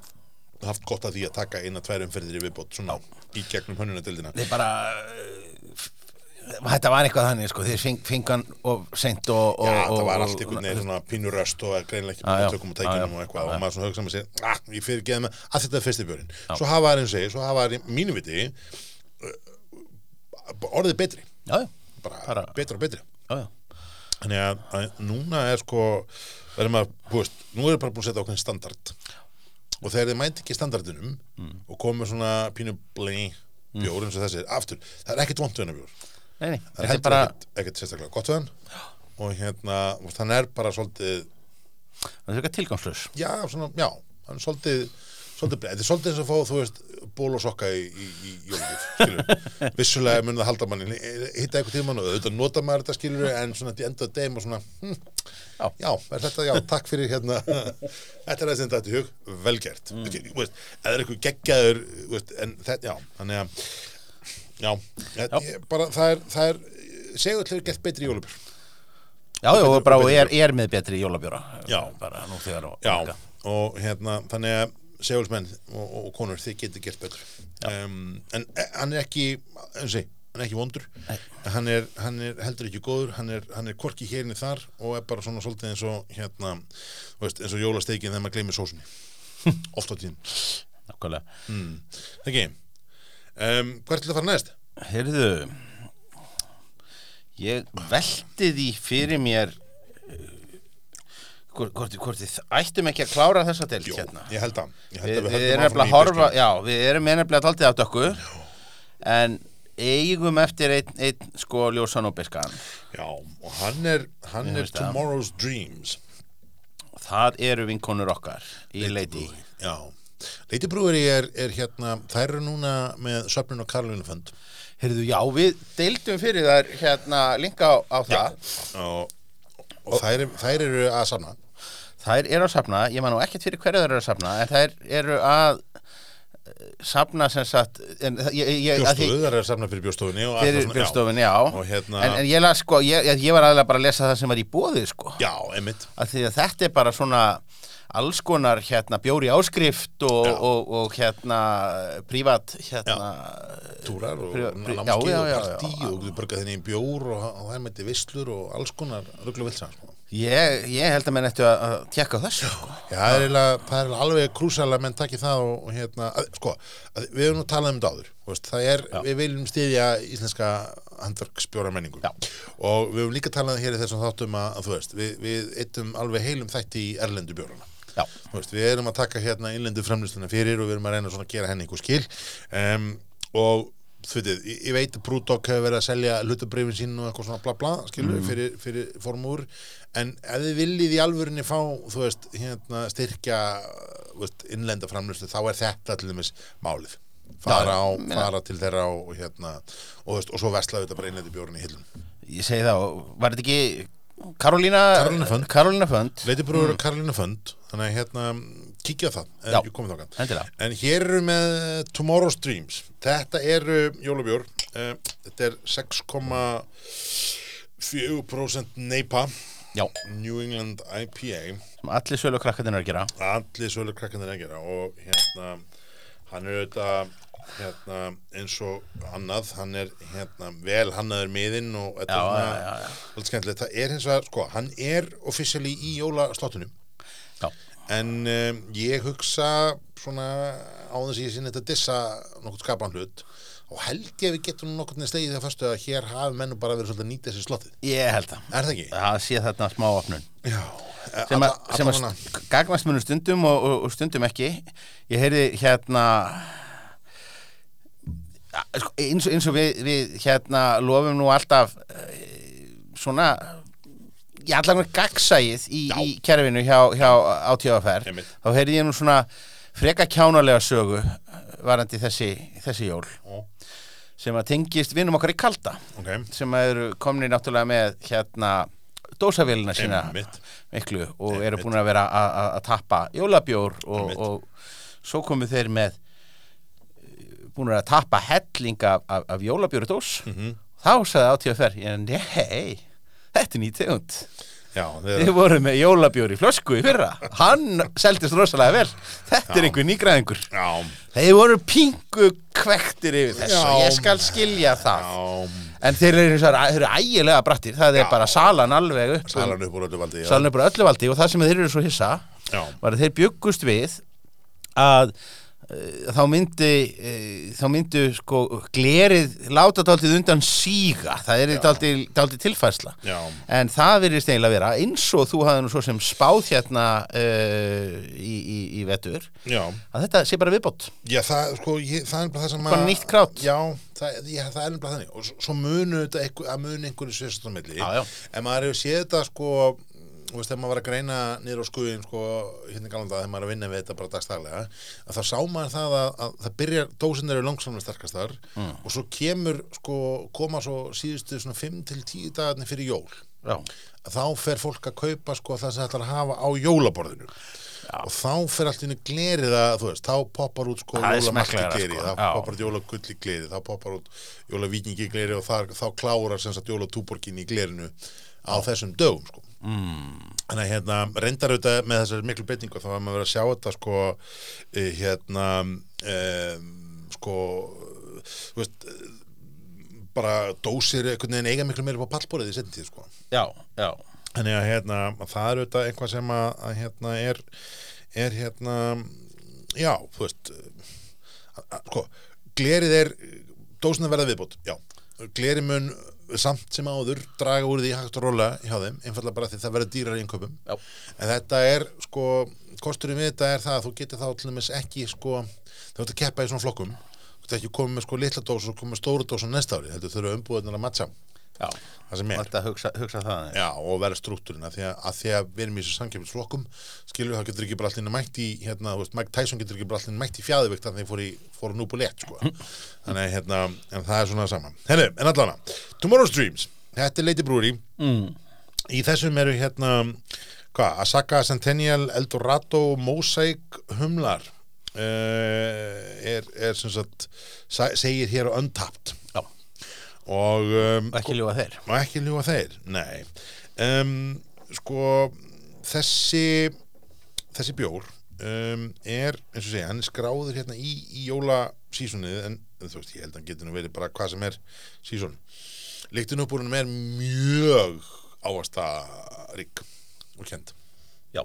haft gott að því að taka eina tvær umferðir í viðbót svona í gegnum hönnunadildina þeir bara þetta var eitthvað þannig sko þeir feng, fengan og seint og, og, Já, það var allt einhvern veginn svona pínuröst og greinlega ekki búin að tökum og já. og eitthvað. Og maður svona hugsa með sér, ah, ég fyrir geða með að þetta er fyrsti björn svo hafa það eins og segir, svo hafa það í mínu viti uh, orðið betri. Já, bara, betra og betri. Þannig að, að núna er sko verðum að, þú veist, nú er bara búin að setja okkur standard. Og þegar þið mæti ekki standardinum Mm. og komið svona pínu blei bjór eins og þessi, aftur, það er ekkert vont við hennar bjór Nei, nei, það er þetta er bara ekkert, sérstaklega gott við hann. Og hérna, og þannig er bara svolítið það er eitthvað tilgangslös já, svona, já, hann er svolítið svolítið þetta er svolítið eins að fá, þú veist ból og sokka í, í, í jólugjöf skilur, [laughs] vissulega mun það halda manni hitta eitthvað tíma og auðvitað nota maður þetta skilur en svona til enda degum og svona hm, Já. já, er þetta, já, takk fyrir hérna. [laughs] Þetta er það sem þetta í hug, velgert mm. veist, eða er eitthvað geggjaður veist, en þetta, já, þannig að já, já. Ég, bara það er, það er allir gett betri jólubjör já, já, og bara og er, er með betri jólabjóra Já. bara nú þegar og Já, og hérna, þannig að segulsmenn og, og konur, þið getur gert betur. Um, en eh, hann er ekki eins og sé, hann er ekki vondur. Hann er, hann er heldur ekki góður hann er, hann er korki hérni þar og er bara svona svolítið eins og hérna veist, eins og jólasteikin þegar maður gleymir sósunni. [laughs] Oft á tíðum. Nákvæmlega. Mm. ekki um, hvert til að fara næst? Heyrðu ég velti því fyrir mér uh, hvort, þið ættum ekki að klára þessa deild Jó, hérna? ég held að ég held við, að við erum áfram nefnilega í að horfa já, við erum nefnilega daldið á dökku en eigum eftir einn, einn sko ljósan og biskan Já, og hann er, hann er. Tomorrow's Dreams. Það eru vinkonur okkar í Lady Já, Brewery er, er hérna, þær eru núna með söfnun og Karolínu Fund Heyrðu, já, við deildum fyrir þær hérna linka á, á það. Og, og þær, þær eru að samna Þær eru að safna, ég man nú ekkert fyrir hverju þær eru að safna en þær eru að eh, safna sem sagt Bjóstofu, þær eru að samna fyrir bjóstofunni og fyrir björnstofun, já, Og hérna- en, en ég las sko, ég, ég var aðlega bara að lesa það sem var í bóði sko, Já, já einmitt að að þetta er bara svona alls konar hérna bjóri áskrift og, og, og hérna prívat hérna túrar og já, og partí og þú getur borgað þenni í bjór og, og það er með vislur og alls konar rugglu vilsa sko. ég, ég held að menn ættu að, tjekka þessu sko. Já, það er, eiginlega, er alveg krúsal að menn takki það og, og hérna, að, sko, að, við hefum nú talað um þetta áður, þú veist, er, við viljum styðja íslenska handverksbjóra menningu Já. og við hefum líka talað hér í þessum þáttum að, að þú veist, við, við eittum alveg heilum þætti í erlendu bjórana. Já. Þú veist, við erum að taka hérna innlendu framlýsluna fyrir og við erum að reyna að gera henni einhver skil. Um, og þú veitir, ég, ég veit að Brúdok hefur verið að selja hlutabrifin sín og eitthvað svona bla bla, skilur, Mm. fyrir, fyrir formúr, en ef þið viljið í alvörinni fá, þú veist, hérna styrkja, veist, innlenda framlýslu, þá er þetta til dæmis málið. Fara, á, meina- fara til þeirra og hérna og, veist, og svo veslaðu þetta bara innlendi bjórun í hillun ég segi það, og var þetta ekki Karolína Karolína Fund. Karolína Fund. Leiti brúður mm. Karolina Fund. Þannig að hérna, kíkja það Já. þákan Endilega. En hér eru með Tomorrow's Dreams. Þetta eru jólabjór. Uh, Þetta er 6,4% neipa Já, New England IPA allir sölu krakkarnir eru að gera. Allir svölu krakkandir að gera og hérna hann er auðvitað hérna, eins og annað hann er hérna, vel hannaður miðinn og þetta Já, er svona já, já, alveg skemmtilegt. það er hins vegar, sko, hann er officially í jólaslottunum En um, ég hugsa svona á þess að ég sinni þetta dissa nokkuð skapan hlut og held ég að við getum nokkuð neð stegið það fyrstu að hér hafi mennu bara verið svolítið að nýta þessi slottið. ég held það Er það ekki? Það sé þarna smá opnun Já. sem að, sem að gagnast munum stundum og, og, og stundum ekki ég heyrði hérna sko, eins, eins og við, við hérna lofum nú alltaf eh, svona í allan gagsæið í, Já. í kerfinu hjá, hjá átíðaferð þá heyrði ég nú svona freka kjánalega sögu eh, varandi þessi, þessi jól Ó, sem að tengist vinum okkar í kalda ok. sem eru komni náttúrulega með hérna dósavélina sína Einmitt. miklu og Einmitt. eru búin að vera að- tappa jólabjór og, og svo komu þeir með búin að tappa helling af, af, af jólabjóri dós Mhm. þá sagði átíðaferð ég, nei, þetta er nýtt tegund Já, Þið þeir, voru með jólabjór í flösku í fyrra Hann seldist rosalega vel Þetta er Já. einhver nýgræðingur já, Þeir voru pingu kvektir yfir þessu Já. Ég skal skilja það já, En þeir eru, þeir eru ægilega brattir Það er Já. bara salan alveg upp salan upp úr öllu valdi. já. Salan upp úr öllu valdi Og það sem þeir eru svo hissa Já, Var að þeir bjöggust við Að þá myndi uh, Þá myndu sko Glerið láta dálítið undan síga. Það er Já. dálítið, dálítið tilfærsla. Já, En það virðist eiginlega vera eins og þú hafði nú svo sem spáð hérna uh, í, í, í vetur já. að þetta sé bara viðbót. Já, það, sko, ég, það er bara það sem Bara nýtt krát. Já, það, já, það er bara þannig. Og svo, munu þetta að munu einhverju sérstum milli. En maður hefur séð þetta sko þú veist, þegar maður var að greina niður á skuðin sko, hérna í galanda, þegar maður er að vinna við þetta bara dagstaglega, að þá sá maður það að, að það byrjar, dósin eru langsamlega sterkastar Mm. og svo kemur sko, koma svo síðustu svona 5 til 10 dagarnir fyrir jól Já, þá fer fólk að kaupa sko það sem ætlar að hafa á jólaborðinu og þá fer allt inn í glerið að þú veist, þá poppar út sko Það jólamarki smekklegra, gleri, sko. þá Já. poppar út jólagull í gleri, þá poppar út jólavíkingi gleri og þar, þá klárar sem sagt jólatúborgin í glerinu á þessum dögum sko mm, Þannig að hérna, reyndar auðvitað með þessari miklu breytingu þá var maður verið að sjá þetta sko eh, hérna um, sko þú veist bara dósir einhvern veginn eiga miklu meira upp á pallborðið í setjum tíð sko. Já, já. Þannig að hérna, það er auðvitað eitthvað sem að, að hérna er, er hérna, já, þú veist, að, að, sko, glerið er, dósina verða viðbót, já, glerið mun samt sem áður draga úr því hægt og róla hjá þeim, einfallega bara því það verður dýrar í innköpum, Já. en þetta er, sko, kosturinn við þetta er það að þú getur þá til dæmis ekki, sko, þú ert að keppa í svona flokkum, þú ert ekki komið með sko litla dós og komið með stóru dós á næsta ári, heldur þurfa umbúðunar að matcha Já, það sem er. þetta hugsa, hugsa það Já, og vera struktúrin að því að, að því að við erum í þessu samkjöfnisflokkum skilur það getur ekki bara allir mætt í hérna, þú veist, Mike Tyson getur ekki bara allir mætt í fjæðuvikt [laughs] þannig að þeir fóru, nú búið sko. þannig hérna, en það er svona saman Henni, en allana, Tomorrow's Dreams þetta er Lady Brewery mm. í þessum eru hérna hvað, Asaka Centennial, Eldorado Mosaic Humlar uh, er, er sem sagt sa- segir hér á Untapped og um, ekki ljúga þeir. Og ekki ljúga þeir, nei. Um, sko þessi þessi bjór um, er, eins og segja, hann er skráður hérna í, í jólasísonið en þú veist, ég held að hann getur nú verið bara hvað sem er síson líktinn uppbúrunum er mjög ávasta rík og kend, Já,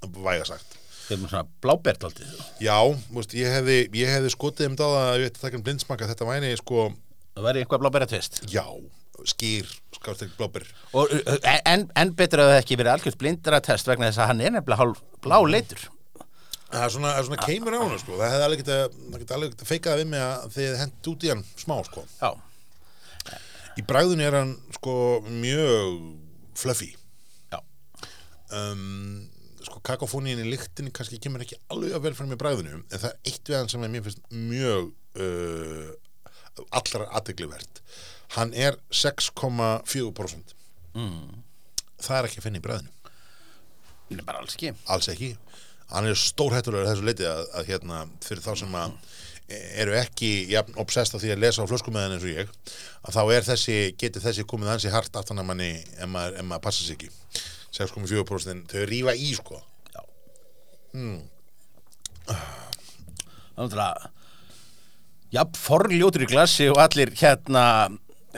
væga sagt. Þeir eru svona blábert aldrei já, veist, ég hefði, hefði skotið um það að ég ætti að taka um blindsmaka þetta væri sko, Það væri einhvað blábæra tvist já, skýr skárstek blóbir Og uh, en, en betur að það ekki verið algjört blindara test vegna þess að hann er nefnilega hálf blá leitur Það er svona, er svona keimur á hann sko. það hefði alveg getað það geta alveg getað feikað við mig að þið hendt út í hann smá sko. Já, í bræðinu er hann sko mjög fluffy. Já, um, sko kakofóníin í lyktinni kannski kemur ekki alveg að vel fyrir mig bræðinu en það er eitt við hann sem er mjög allra aðteglivert hann er 6,4% mm. það er ekki að finna í bræðinu. Nei, bara alls ekki. Alls ekki. Hann er stórhættulegur þessu leiti að, að hérna fyrir þá sem að eru ekki jafn obsessed af því að lesa á flöskumæðan eins og ég að þá er þessi, getur þessi komið hansi hart aftan að manni ef maður, ef maður passa sig ekki. 6,4% þau rífa í sko. Já. Hmm. Þannig að Já, forljótur í glassi og allir hérna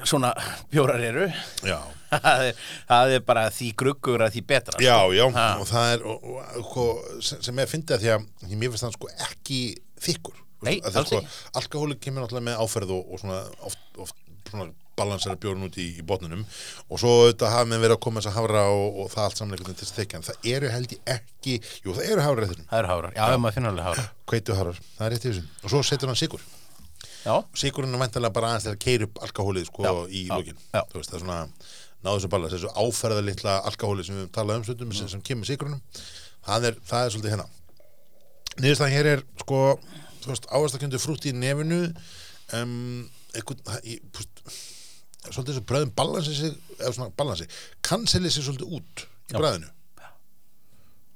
svona bjórar eru. Já, það er, það er bara því gruggur að því betra já, já Ha. og það er og, og, og, sko, sem, er fyndið að því að mér finnst það sko ekki þykkur. Nei, sko, alkohóli kemur náttúrulega með áferð og, og svona oft, oft svona balansera bjórn út í, í botnunum og svo auðvitað hafa með verið að koma þess að hafra og, og það allt veginn til þess að þykja. En það eru held ég ekki, jú það eru hafra Það eru hárar, já, ef maður finnur alveg hárar kveitu hafrar. Það er rétt í þessum, og svo setur hann sigur Já, sigurinn er væntanlega bara aðeins til að keira upp alkohólið sko í veist það er svona náðu þessu balans, þessu áferða litla alkohólið sem við höfum talað um stundum Mm. sem, sem kemur sigurinnum það er, það er svolítið hérna. Niðurstaðan hér er sko þú veist áherstakjöndu frútt í nefinu um, það- í, púst, svolítið þessu bröðum balansi sig, eða svona balansi kanselið sig svolítið út í Já. bræðinu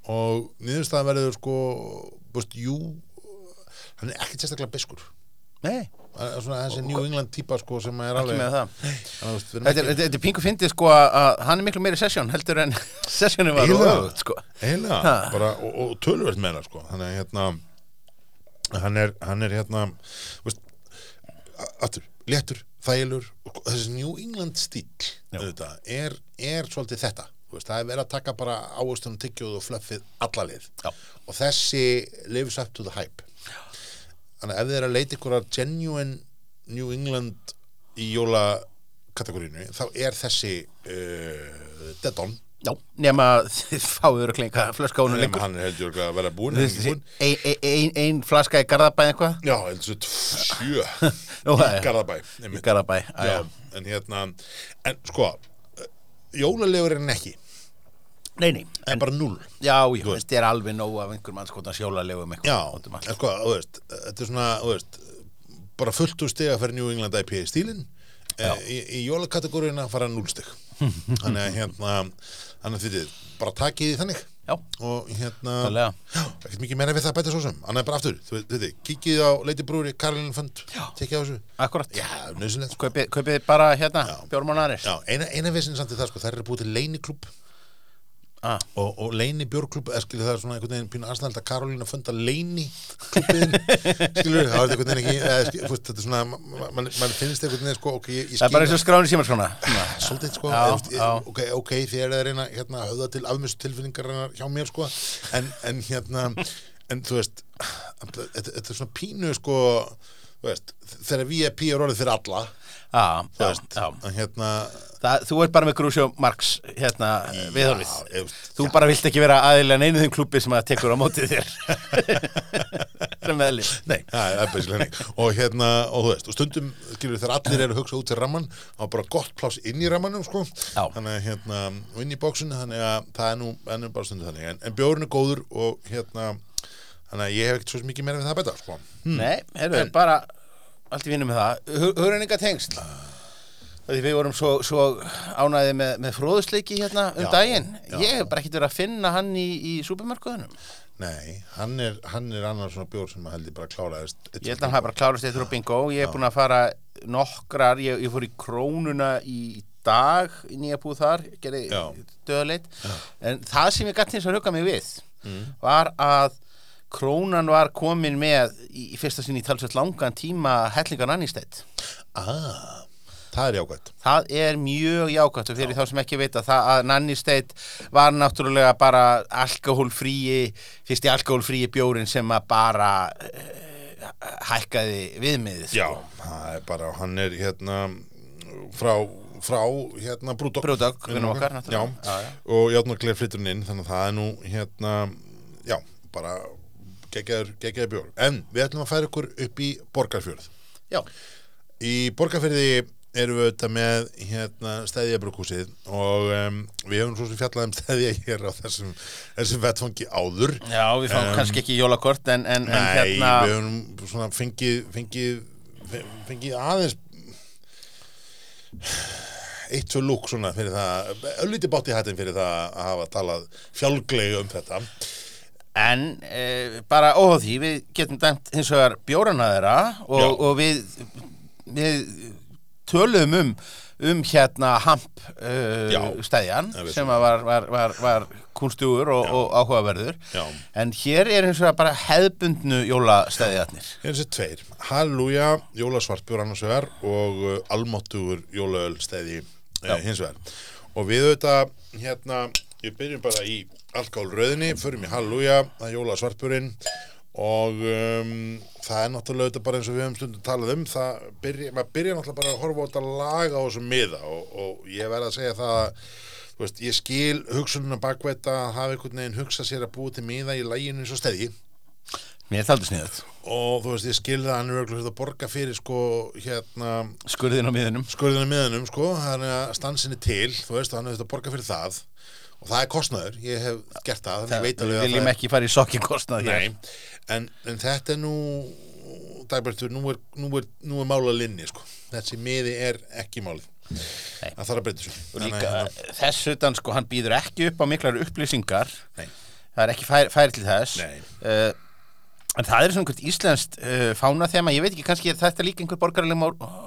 og niðurstaðan verður sko búst, jú hann er ekkert sérstaklega beskur nei, svona þessi New England típa sko sem er ekki alveg Þetta er, þetta þetta er pingu fyndið sko að að hann er miklu meiri sessjón heldur en [laughs] sessjónu var öfugt, sko. Ha. bara, og, og töluvert meira sko, þannig að hérna hann er, hann er hérna veist, aftur, léttur, þælur þessi New England stíl auðvitað, er, er svolítið þetta. Veist, það er verið að taka bara ávöstunum tyggjóð og fluffið alla leið. Já. og þessi lives up to the hype þannig að ef þið er að leita ykkur að genuine New England í jóla kategorínu, þá er þessi uh, Dead On Já, nema [laughs] þið fáið að klinka flöska honum Nefnum lengur hann er heldur að vera hann er ekki búinn. Ein, ein, ein, flaska í Garðabæ eitthvað Já, heldur svo Nú, í. Garðabæ í. Garðabæ já, já. en hérna en sko, jólalegur er hann ekki Nei, nei, en bara null já, já, þetta er alveg nóg af einhver mannskotna sjólalegum Já, eitthvað út um en sko, þú veist, þetta er svona þú veist, bara fullt úr stiga fyrir New England IPA stílin Já. í, í jólakategóriðina fara null stig. [laughs] Þannig að hérna þannig að þið bara takið því þannig. Já, og hérna Klálega. já, ekkert mikið meira við það að bæta svo sem. Annað er bara aftur, þú veit, þið, kíkið á Lady Brewery, Karolin Fund, tekið á þessu. Akkurat já, nöðsynlegt sko. Kaupið, kaupið bara hérna, Já. bjórmánaris já, eina, eina ah, og, og leini bjórklub eða skilur það er svona einhvern veginn pínu aðstæðald að Karolína funda leini klubbiðin [laughs] skilur það er einhvern veginn ekki eða, skil, fúst, þetta er svona, mann man, man finnst einhvern veginn sko, ok, ég, ég Það er bara eins og skráni símar svona svolítið sko eða, veist, já. ok, ok, þið er að reyna hérna, að höfða til afmjössu tilfinningar hjá mér sko en, en hérna en þú veist þetta, er svona pínu sko veist, þegar VIP er orðið fyrir alla þú já, veist, já. hérna Það, þú ert bara með Grúsjó Marx hérna. Já, veist, Þú bara vilt ekki vera aðilega neinu þeim klubbi sem að tekur á mótið þér. [laughs] sem er henni og hérna, og þú veist, og stundum skilur þegar allir eru að hugsa út til ramman á bara gott pláss inn í rammanum, sko Já. þannig að hérna, og inn í bóksunni þannig að það er nú, ennum bara stundum þannig en, en bjórn er góður og hérna þannig að ég hef ekkert svo mikið meira við það að betta, sko Nei, heyrðu, bara allt í vinnu með það. Hugrenninga tengsl. Því við vorum svo, svo ánæðið með, með fróðusleiki hérna um Já, daginn. já. Ég hef bara ekkert verið að finna hann í, í súpermarkaðunum. Nei, hann er, hann er annar svona bjór sem að heldur bara kláraðist Ég held að hann hafi bara klárast eittur á bingo. Ég hef búin að fara nokkrar, ég, ég fór í krónuna í dag, í nýja búð þar, gerði Já. döðaleit. En það sem ég gætt hins að hugga mig við var að krónan var komin með í, í fyrsta sinni í talsveit langan tíma hellingan annistætt. Ah, það er jákvæmt Það er mjög jákvæmt og fyrir þá sem ekki það að Nanny State var náttúrulega bara alkohólfríi, fyrsti alkohólfríi bjórin sem að bara uh, hækkaði viðmiðið. Já, það er bara, hann er hérna frá, frá hérna Brúdok Brúdog, vinnum okkar, já, náttúrulega. Já, já. og játna gler flytturinn inn þannig að það er nú hérna já, bara geggjaður, geggjaður bjór. En við ætlum að færa ykkur upp í Borgarfjörð. Já, í Borgarfjörði erum við auðvitað með hérna stæðjabrukúsið og um, við hefum svo sem fjallað um stæðja hér á þessum, þessum vettfangi áður. Já við fáum Um, kannski ekki jólakort en, en, en Nei, hérna við höfum svona fengið, fengið, fengið aðeins eitt svo lúk svona fyrir það, öllítið bátt í hættin fyrir það að hafa talað fjálglega um þetta. En e, bara óháð því, við getum dæmt hins vegar bjórana þeirra og, og við, við töluðum um, um hérna hamp uh, stæðjan Já, við sem var, var, var, var kunstugur og, og áhugaverður. Já. En hér er hins vegar bara hefðbundnu jólastæðjarnir. Hér er þessi tveir, Halleluja, jólasvartbjör annars vegar og uh, almáttugur jólaöl stæði uh, hins vegar. Og við auðvitað, hérna, við byrjum bara í alkoholröðinni, förum í Halleluja, það er jólasvartbjörinn og um, það er náttúrulega auðvitað bara eins og við höfum stundum talað um það byrja, maður byrja náttúrulega bara að horfa á þetta laga á þessum miða og, og ég verð að segja það að þú veist, ég skil hugsununa bakveita að hafa einhvern veginn hugsað sér að búa til miða í læginu eins og stæði Mér það aldrei sniðut. og þú veist, ég skilði að hann er örugglega að borga fyrir sko, hérna Skurðin á miðunum. skurðinu miðanum, sko, hann er að stansinni til, þú veist, hann er að borga fyrir það og það er kostnaður, ég hef gert það, þannig veit Við alveg að viljum það ekki fara í sokkingkostnað hér. Nei, en, en þetta er nú Dagbertur, nú er, nú er, nú er mála linni, sko þessi miði er ekki málið Nei. það þarf að breyta þessu Og líka að, þess utan sko, hann býður ekki upp á miklar upplýsingar Nei. það er ekki færi, færi til þess Nei. uh, en það er svona einhvert íslenskt uh, fána þema, ég veit ekki, kannski er þetta líka einhver borgaralegum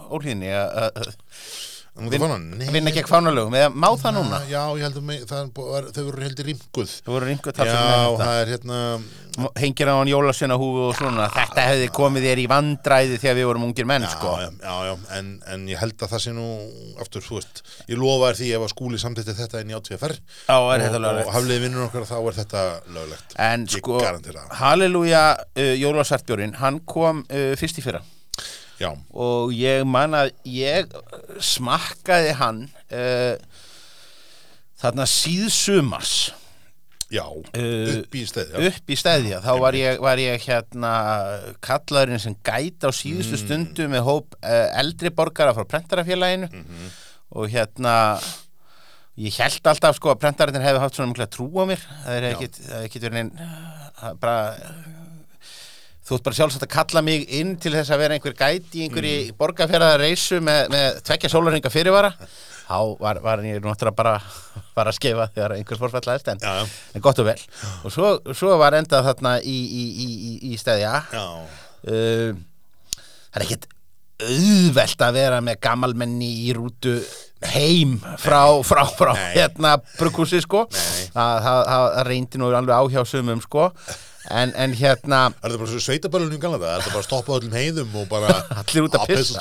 órhýðinni að Nú vinna gegn fánalögum, eða má það núna? Já, ég held að þau voru heldur rýmkuð. Það voru einhver Já, það er hérna hengir á hann jólasveina húfu og svona. Þetta hefði komið þér í vandræði þegar við vorum ungir menn Já, sko. já, já, já, en, en ég held að það sé nú aftur, þú veist, ég lofa þér því ef að skúli samtætti þetta inn í átíðaferð Já, er og, og hafliði vinnur okkar þá er þetta löglegt. En Ég sko. Halleluja uh, jólasartbjórin, hann kom uh, fyrst í fyrra Já, og ég man að ég smakkaði hann uh, þarna síðsumars. Já, Uh, upp í stæði já. upp í stæðja þá var ég, var ég hérna kallaðurinn sem gæti á síðustu Mm. stundu með hóp uh, eldri borgara frá prentarafélaginu. Mhm. og hérna ég held alltaf sko að prentararnir hefði haft svona mikla trú á mér. Það er ekkit, það er ekkit verið það er bara þú ert bara sjálfsagt að kalla mig inn til þess að vera einhver gæti í einhverju mm. borgarfjaraða reysu með, með tvekja sólarringa fyrirvara. Þá var, var ég náttúrulega bara, bara að skefa þegar einhvers forfallaðist en, Já, já. en gott og vel. Og svo, svo var endað þarna í, í, í, í, í stæðja uh, það er ekkert auðvelt að vera með gammalmenni í rútu heim frá, frá, frá Nei. hérna brukkúsi sko. Það, reyndi nú alveg áhjásumum sko en, en hérna er þetta bara svo sveitaböllunum galna það? Er þetta bara að stoppa öllum heiðum og bara [laughs] allir út að pissa?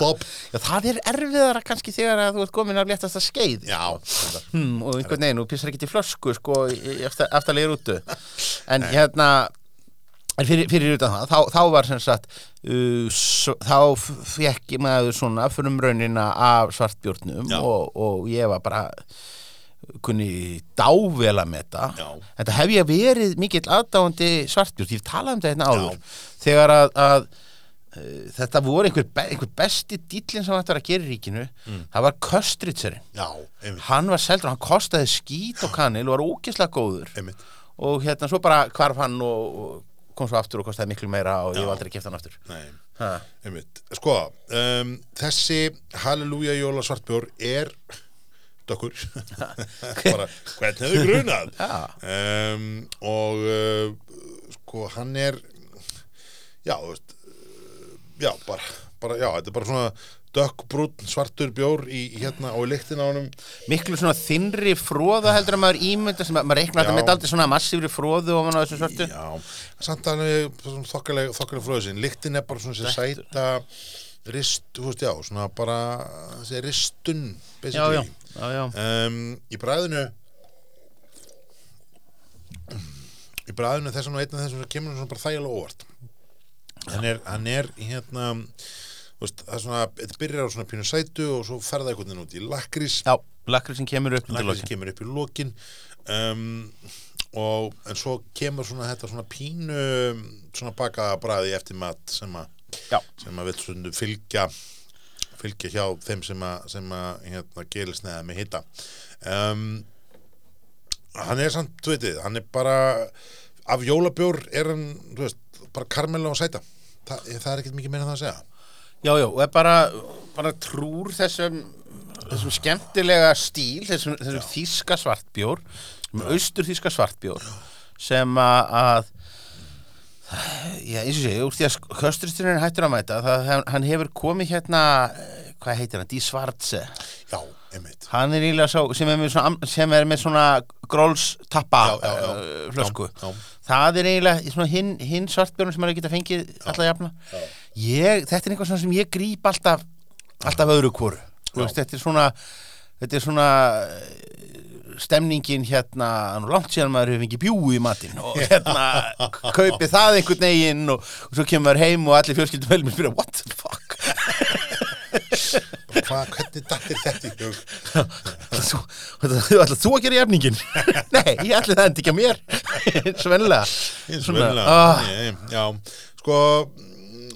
Já, það er erfiðara kannski þegar að þú ert komin af léttasta skeið Já, hmm, og einhvern veginn, þú pissar ekki til flösku sko, í- í rútu en hérna En fyrir, fyrir utan það, þá, þá var sem sagt, uh, s- þá fekk maður svona fyrir raunina af svartbjörnum Já. og, og ég var bara kunni dávela með þetta. Já. Þetta hef ég verið mikill aðdáandi svartbjörn, ég talaði um þetta hérna áður. Þegar að, að uh, þetta voru einhver, be, einhver besti dýllin sem þetta var að gera í ríkinu, það var Köstritserinn. Já, einmitt, Hann var seldur, hann kostaði skít og kanil og var ógislega góður einmitt og hérna svo bara hvarf hann og, og kom svo aftur og kostaði miklu meira og ég Já. hef aldrei keft hann aftur Nei, ha. einmitt Sko, um, þessi Halleluja jóla svartbjór er dökkur [laughs] bara, hvern hefur grunað? Um, og uh, sko, hann er já, veist uh, já, bara, bara, já, þetta er bara svona dökkbrún svartur bjór í hérna og í lyktin á honum. Miklu svona þinnri fróða heldur að maður ímynda sem að maður reiknar þetta Já. með aldrei svona massífri fróðu og á þessum svörtu Já, samt alveg þokkalega, þokkalega fröðsinn, lyktin er bara svona sæta rist, þú veist, já, svona bara þessi ristun já, já, já, já. Um, í bræðinu í bræðinu þess að einn af þessum sem kemur svona bara þægilega óvart hann er, hann er hérna þú veist, það er svona, þetta byrjar á svona pínu sætu og svo ferða einhvern veginn út í lakrís já lakri sem kemur upp undir lakrís lokin. kemur upp í lokin um, og en svo kemur svona þetta svona pínu svona bakaða bræði eftir mat sem að já, sem að vil fylgja fylgja hjá þeim sem að, sem að hérna, gerist neða með hitta um, hann er samt, þú veitir, hann er bara af jólabjór er hann, veist, bara karmela og sæta. Þa, það er ekkert mikið meira en það að segja. Já, já, og er bara, bara trúr þessum þessum skemmtilega stíl þessum, þessum þíska svartbjór þessum austur þíska svartbjór sem að Já, eins og sé, úr því að kösturisturinn er hættur að mæta, það, hann hefur komið hérna, eh, hvað heitir hann, Die Schwarze já, einmitt. Hann er eiginlega svo, sem er með svona, sem er með svona grólstappa Já, já, já. uh, flösku. Það er eiginlega svona hinn, hinn svartbjörn sem maður geta fengið alla jafna. Já. ég, þetta er eitthvað svona sem ég gríp alltaf alltaf öðru veist, þetta er svona þetta er svona eh, stemningin hérna nú langt síðan maður hefur fengið bjúi í matinn og hérna kaupi það einhvern veginn og, og svo kemur maður heim og allir fjölskyldum velum spyrja what the fuck? Hvað, hvernig dattir þetta þú, ætlar þú að gera jafningin? [laughs] Nei, ég ætla það en ekki að mér. Svona, venjulega. ah. Já, sko mm,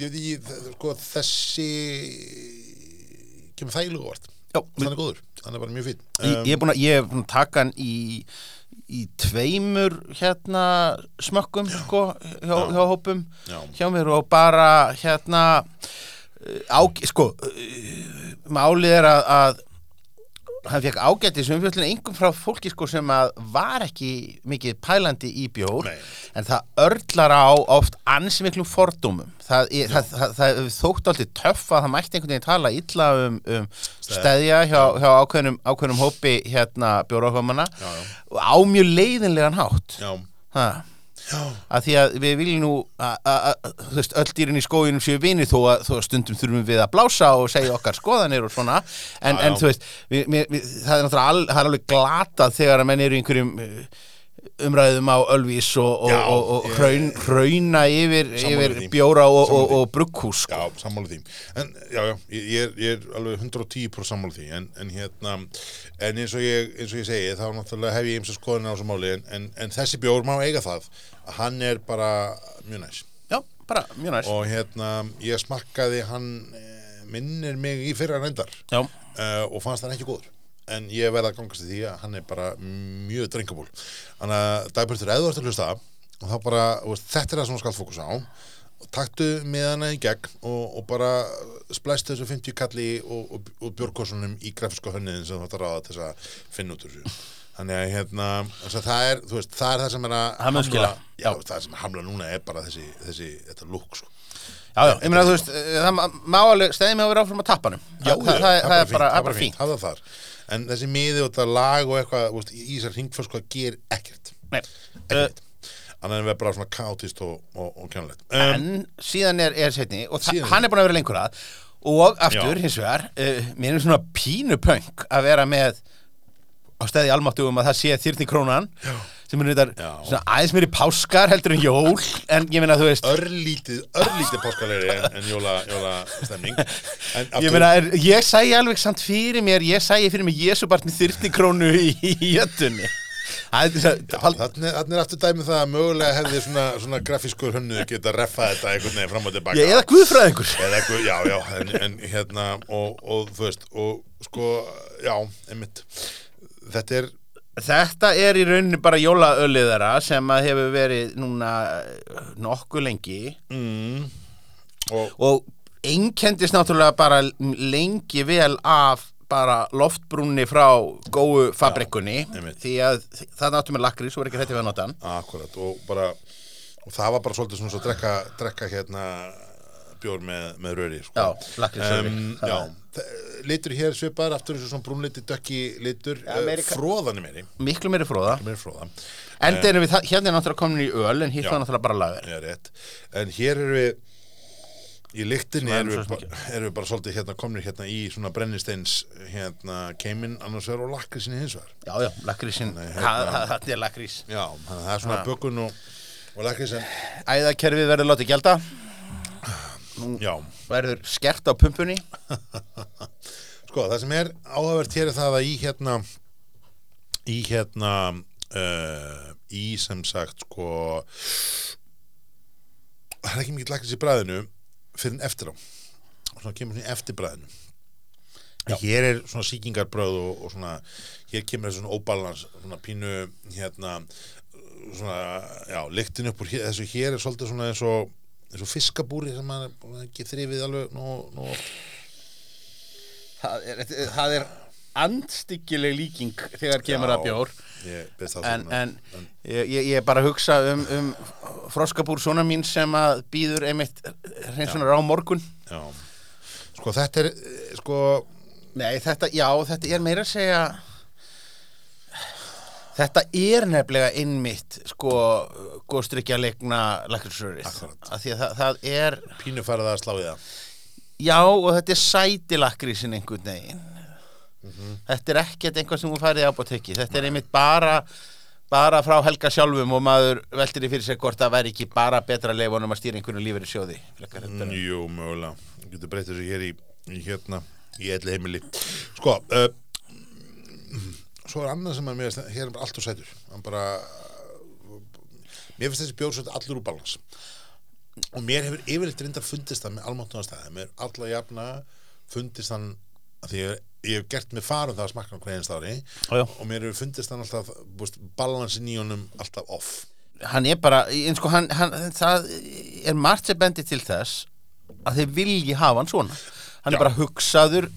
ég þ- sko þessi kemur Já, hann er góður, hann er bara mjög fín ég, ég ég er búin að taka hann í í tveimur hérna smökkum sko, hjá, hjá hópum. Já. hjá mér og bara hérna á, sko málið er að, að hann fekk ágættis umfjöldin einhver frá fólki sko sem að var ekki mikið pælandi í bjór Nei. en það örlar á oft ansi miklum fordómum. Það, það, það, það, þótt alltaf töff að það mætti einhvern veginn tala illa um, um stæðja hjá, hjá ákveðnum, ákveðnum hópi hérna já. á mjög leiðinlegan hátt. Já, ha, að því að við viljum nú að, öll dýrin í skóginum séu vini þó að, þó að stundum þurfum við að blása og segja okkar skoðanir og svona en, Já, en já. þú veist, við, við, það er náttúrulega al, það er alveg glatað þegar að menn eru í einhverjum uh, umræðum á Ölvís og, og, Já, og, og ég- hraun, hrauna yfir, yfir bjóra og, brugghús sko. já, sammála því. En já, já, ég, ég er, ég er alveg 110% sammála því. En, en hérna, en eins og ég eins og ég segi, þá náttúrulega hef ég eins og skoðin á þessu máli, en, en, en þessi bjór má eiga það. Að hann er bara mjög næs. Já, bara mjög næst og hérna, ég smakkaði hann eh, minnir mig í fyrra reyndar. Uh, og fannst hann ekki góður en ég verða að gangast í því að hann er bara mjög drinkabúl þannig að dagbjörnstur, eða þú ert að hlusta og þá bara, veist, þetta er það sem þú skalt fókus á. Og taktu miðana í gegn og, og bara splæstu þessu 50 kalli og, og, og björgkossunum í grafiska hönniðin sem þú ætti að ráða til þess að finna út úr þessu. Þannig að hérna, það er veist, það er það sem er að skila. já, það sem hamla núna er bara þessi, þessi þetta lúk sko. Já, já, ég meina þú veist, það má- alveg stæði mig að vera áfram á tappanum Já, það, það, það, það er bara, það er bara fínt. þar en þessi miði og þetta lag og eitthvað veist, í þessar hringförs hvað ger ekkert. Ekkert. Annar en verð bara svona kaotist og, og, og kjánulegt um, en síðan er, er setni og Síðan- hann er búin að vera lengur að. Og aftur Já. hins vegar uh, mér er svona pínu punk að vera með á stæði almáttugum að það sé þyrni krónan sem er þetta aðeins meiri páskar heldur en jól en ég meina þú veist. Örlítið, örlítið páskalegri en, en jóla, jóla stemning [laughs] en Ég meina, er- ég sæi alveg samt fyrir mér, ég sæi fyrir mér Jésubart með þyrtikrónu í, í er að, Þannig er aftur dæmið það að mögulega hefði svona, svona grafískur hönnu geta reffað þetta einhvern veginn fram og tilbaka eða guðfræðingur. Já, já, en, en hérna og, og þú veist, og sko já, einmitt. Þetta er, Þetta er í rauninni bara jólaölið þeirra sem að hefur verið núna eh, nokkuð lengi. Mm, og og einkendist náttúrulega bara lengi vel af bara loftbrúnni frá góðu fabrikkunni. einmitt. því að það náttu með lakri svo er ekki þetta við að nota akkurat, og bara og það var bara svolítið svona svo að drekka, drekka hérna bjór með, með röri sko. Já, lakrísröri. um, Það er- litur hér svipar aftur þessu svona brúnliti dökki litur Ja, meiri ka- fróðan er meiri, miklu meiri fróða meiri fróða en erum við það, hérna er náttúrulega komin í öl en hitt var náttúrulega bara lager. Já, rétt. En hér eru við í lyktinni erum við, bara, erum við bara svolítið hérna komnir hérna í svona brennisteins hérna keimin annars vegar og lakrísinni hins vegar. Já, já, lakrísin, Nei, hérna- það er lakrís. Já, það er svona bökun og, og lakrís en Æðakerfið verður látið gælda já, verður skert á pumpunni. [laughs] Sko það sem er áhugavert hér er það að í hérna í hérna uh, í sem sagt sko það er ekki mikið lakrís í bræðinu fyrir en eftir á. Og svona kemur svona eftir bræðinu. Já. hér er svona sýkingarbröð og, og svona, hér kemur svona óbalans svona pínu hérna svona, já, lyktin upp úr hér, þessu hér er svolítið svona eins og eins og fiskabúri sem maður ekki þrifið alveg nú, nú Það er, það er andstyggileg líking þegar kemur Já. að bjór en, en ég, ég ég er bara að hugsa um, um froskabúr svona mín sem að býður einmitt hreinsunar á morgun já. sko þetta er eh, sko Nei, þetta, já, þetta er meira að segja Þetta er nefnilega innmitt sko góðstrykja leikna að það, það er pínu farið að slá í það. Já og þetta er sæti lakrísin einhvern veginn. Þetta er ekkert einhvað sem hún færið á bóttekki þetta er einmitt bara bara frá Helga sjálfum og maður veltir í fyrir sig hvort það væri ekki bara betra leifunum að stýra einhverju lífið í sjóði en- Jú, mögulega, getur breytt þessu hér í, í hérna, í elli heimili. Sko uh, Svo er annað sem að mér finnst- hér er bara allt og sætur. Bara Mér finnst þessi bjór svolítið allur úr balans. Og mér hefur yfirleitt reyndar fundist það með almáttunarstæði Mér er alla jafna fundist hann að því ég, ég hef gert mig farum það að smakka hann Já, já. og mér hefur fundist hann alltaf balansin í honum alltaf off. Hann er bara, en sko hann, hann það er margt sem bendi til þess að þeir vilji hafa hann svona hann er bara hugsaður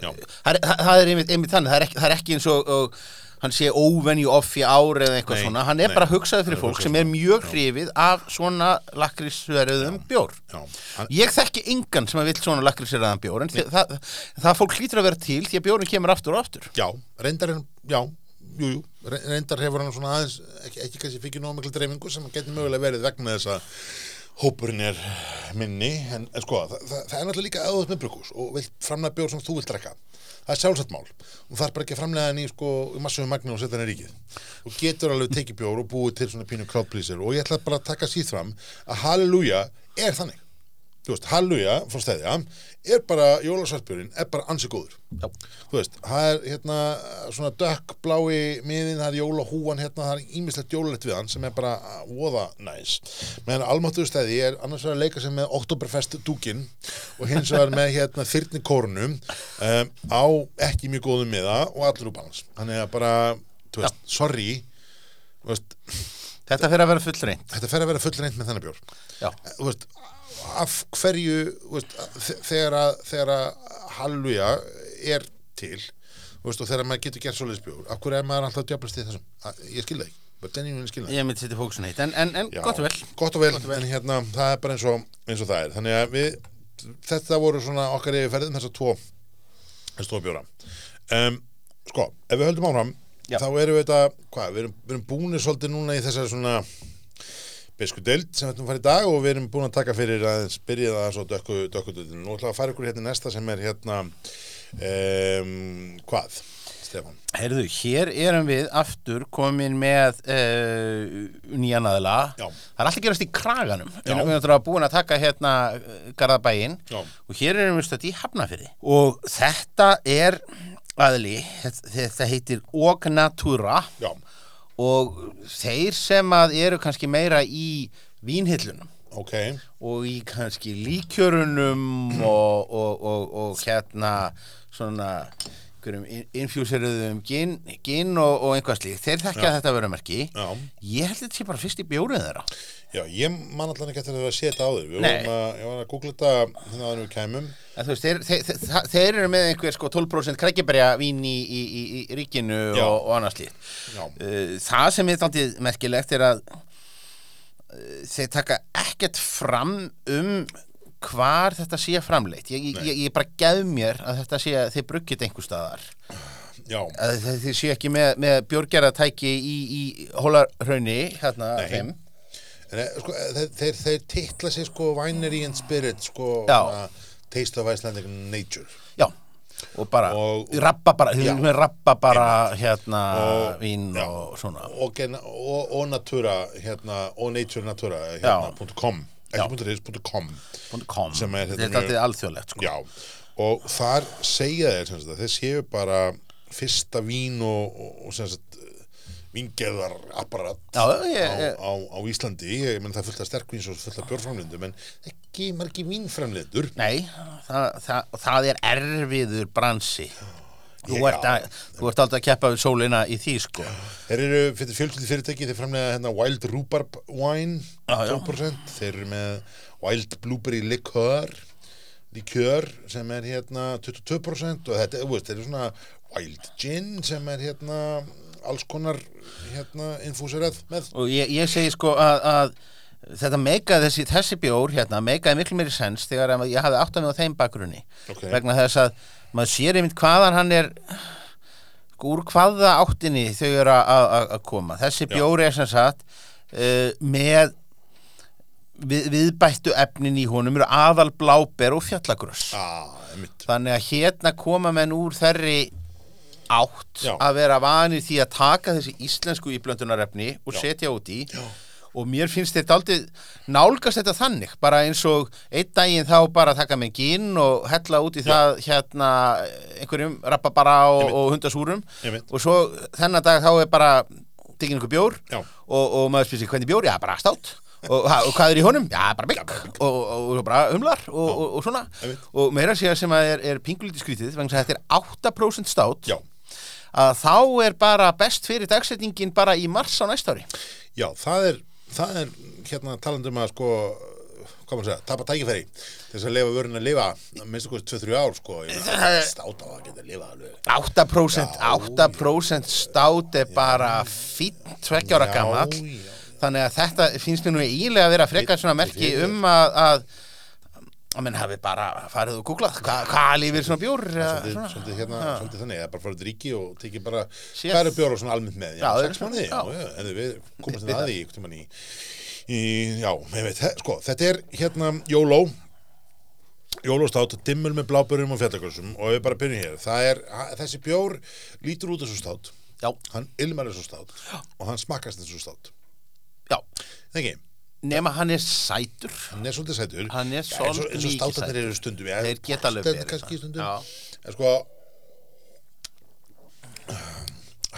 Já. það það- er einmitt, einmitt þannig það er ekki, það er ekki eins og, og hann sé óvenju off í ári eða eitthvað Nei, svona. Hann er nei. bara hugsaður fyrir fólk sem er mjög hrifið af svona lakrísverðum bjór. Já, hann, ég þekki engan sem að vill svona lakrísverðan bjór en það, það, fólk hlýtur að vera til því að bjórin kemur aftur og aftur. Já, reyndar er, já, jú, jú, re- reyndar hefur hann svona aðeins, ekki, ekki kannski fikið nóg miklu dreifingu sem getur mögulega verið vegna þess að hópurinn er minni, en, en sko, það, það, það er náttúrulega líka auðvitað með brukus og vilt framlega bjór sem þú vilt drekka. Það er sjálfsagt mál. Og það er bara ekki að framlega hann í sko í massum magni og setja hann í ríkið. Og getur alveg tekið bjór og búið til svona pínu crowdpleaser og ég ætla bara að taka síð fram að Halleluja er þannig þú veist, Halleluja frá stæðja er bara, jólasvartbjörn er bara ansi góður. Já. þú veist, það er hérna svona dökk blái miðin, það er jólahúan hérna, það er ímislegt jólalegt við hann sem er bara voða næs. Meðan almáttuðu stæði er annars að leika sem með Oktoberfest dúkin og hins vegar með hérna þyrni kórnum um, á ekki mjög góðum miða og allur úr balans. Þannig að bara, þú veist, sorry þú veist, þetta fyrir að vera fullreint þetta fer að vera fullreint með þennan bjór. Já. þú veist, af hverju veist, þe- þegar að þegar að halluja er til veist, og þegar maður getur gert svoleiðis bjór af hverju er maður alltaf djöflast í þessum? Að- ég skil það ekki, ég myndi setja fókusin heitt en, en, en Já, gott og vel. gott og vel, en hérna það er bara eins og, eins og það er. Þannig að við, þetta voru svona okkar yfirferðin þessar tvo tvo bjóra. Um, sko, ef við höldum áfram Já. þá erum við þetta, hvað, við erum, erum búinir svolítið núna í þessar svona besku deild sem að fara í dag og við erum búin að taka fyrir aðeins byrja það svo dökku, dökku deildinu. Nú við að fara ykkur hérna næsta sem er hérna um, hvað? Stefán? Heyrðu, hér erum við aftur komin með uh, nýjan aðla. Já. Það er alltaf gerast í kraganum. Já. erum við erum búin að taka hérna eh, Garðabæinn Já. og hér erum við stödd í Hafnafyrði. Og þetta er aðli, þetta, þetta heitir Ognatura Já, og þeir sem að eru kannski meira í vínhillunum. Ok, og í kannski líkjörunum og, og, og, og hérna svona infjúseruðum gin, gin og, og einhvað slíkt þeir þekkja Já. þetta vörumerki já. ég held þetta sé bara fyrst í bjórið þeirra Já, ég man allan ekki að það að setja á þig. Við vorum að, ég var að googla þetta hérna áður en við kæmum. veist, þeir, þeir, þeir, þeir eru með einhver sko 12% krækjaberja vín í, í, í, í ríkinu Já. og, og annað slíkt Uh, það sem er þáttið merkilegt er að uh, þeir taka ekkert fram um hvar þetta sé framleitt. Ég, ég, ég, bara gef mér að þetta sé að þeir bruggit einhver staðar. Já, að þeir, þeir sé ekki með, með björgerðatæki í, í hólarhrauni hérna þeim. Sko, þeir, þeir, þeir titla sig sko Winery and Spirit sko hana, Taste of Icelandic Nature. Já, og bara rappa bara, rappa bara hérna Og- vín já. og svona. Og, og, og Natura hérna, og Nature Natura hérna, Já. .com Já. ekki .is, .com kom, Sem er- þetta er þetta er- alltaf alþjóðlegt sko. Já, og þar segja þeir þeir séu bara fyrsta vín og, og, og sem sagt víngeðar apparat Já, ég- á, á, á Íslandi ég menn það er fullt af sterkvíns og fullt af björframlindum en ekki margi vínframlindur Nei, það, það, það er erfiður bransi Þú ert, að, þú ert aldrei að keppa við sólina í því sko. Þeir eru fyrir fjölskyldi fyrirtæki þeir framlega hérna Wild Rhubarb Wine já. 12% þeir eru með Wild Blueberry Liqueur Liqueur sem er hérna 22% og þetta, veist, eru svona Wild Gin sem er hérna alls konar hérna infúserað með. Og ég, ég segi sko að, að þetta meikaði þessi, þessi bjór hérna meikaði miklu meiri sens þegar ég hafði átt að mig á þeim bakgrunni. Ok. vegna þess að maður sér einmitt hvaðan hann er úr hvaða áttinni þau eru að- koma þessi Já. bjór er sem sagt uh, með við, viðbættu efnin í honum eru aðal bláber og fjallagröss ah, þannig að hérna koma menn úr þerri átt Já. að vera vanir því að taka þessi íslensku íblöndunarefni og Já. setja út í Já. Og mér finnst þetta aldrei nálgast þetta þannig, bara eins og einn daginn þá bara taka með ginn og hella út í það hérna einhverjum rappabara og, og hundasúrum og svo þennan dag þá er bara tekin einhver bjór Já. og, og maður spyrir sig hvernig bjór, já bara státt og, og hvað er í honum? Já, bara bygg og, og, og bara umlar og, og, og svona. Og meira segja sem að er, er pingulítið skrítið þess að þetta er 8% stát Já, að þá er bara best fyrir dagsetningin bara í mars á næsta ári. Já, það er það er hérna talandum að sko hvað maður segja, tapa tækifæri þess að lifa vörun að lifa minnst okkur 2-3 ár sko státa á að geta að lifa alveg 8%, Já, 8% stát er bara Já, gamall. já. þannig að þetta finnst mér nú eiginlega að vera frekar svona merki um að að að menn hafi bara farið og googlað hvað hva lífið svona bjór svolítið, hérna, svolítið þannig bara farið ríki og tekið bara hvað eru bjóra svona almennt með, já, Já, sex mánuði já, já. en við komast inn að því einhvern tímann í, í, já, ég veit, sko, þetta er hérna Jóló. Jólóstát, dimmul með blábörum og fjallagrössum og við bara byrjum hér, það er þessi bjór lítur út þessu stát. Já, hann ilmar þessu stát. Og hann smakkast þessu stát. Já, ekki, nema hann er sætur. Hann er svolítið sætur. Hann er svolítið eins og mikið státarnir sætur. eru stundum já, Þeir geta alveg verið en sko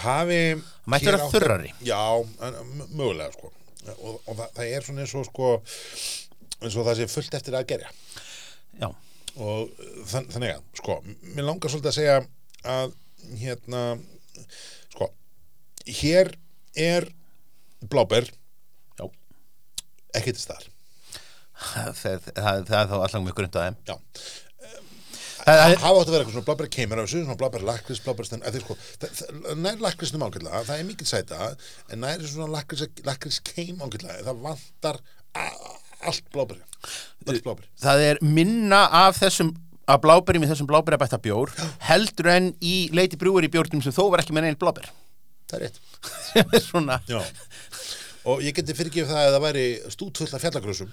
hafi átt að- þurrari. já, en, mögulega sko. Og, og það, það er svona eins og sko eins og það sé fullt eftir að gerja Já, og þann, þannig að sko, mér langar svolítið að segja að hérna sko, hér er bláber. já ekki til staðar Það, það, það, það er þá allang mjög grund á þeim já Það hafa átt að vera eitthvað svona blábæri keimur af þessu, svona blábæri lakris, blábæri stenn, eða sko, nær lakrisnum ágætlega, það er mikil sæta, en nær svona lakris, keim ágætlega, það vantar allt blábæri, allt blábæri. það er minna af þessum af bláberjum í þessum bláberjabætta bjór heldur en í leiti brúur í bjórnum sem þó var ekki með neinn bláber Það er rétt. [laughs] sem er svona Já. [laughs] Og ég geti fyrirgefið það að það væri stútfull af fjallagrössum,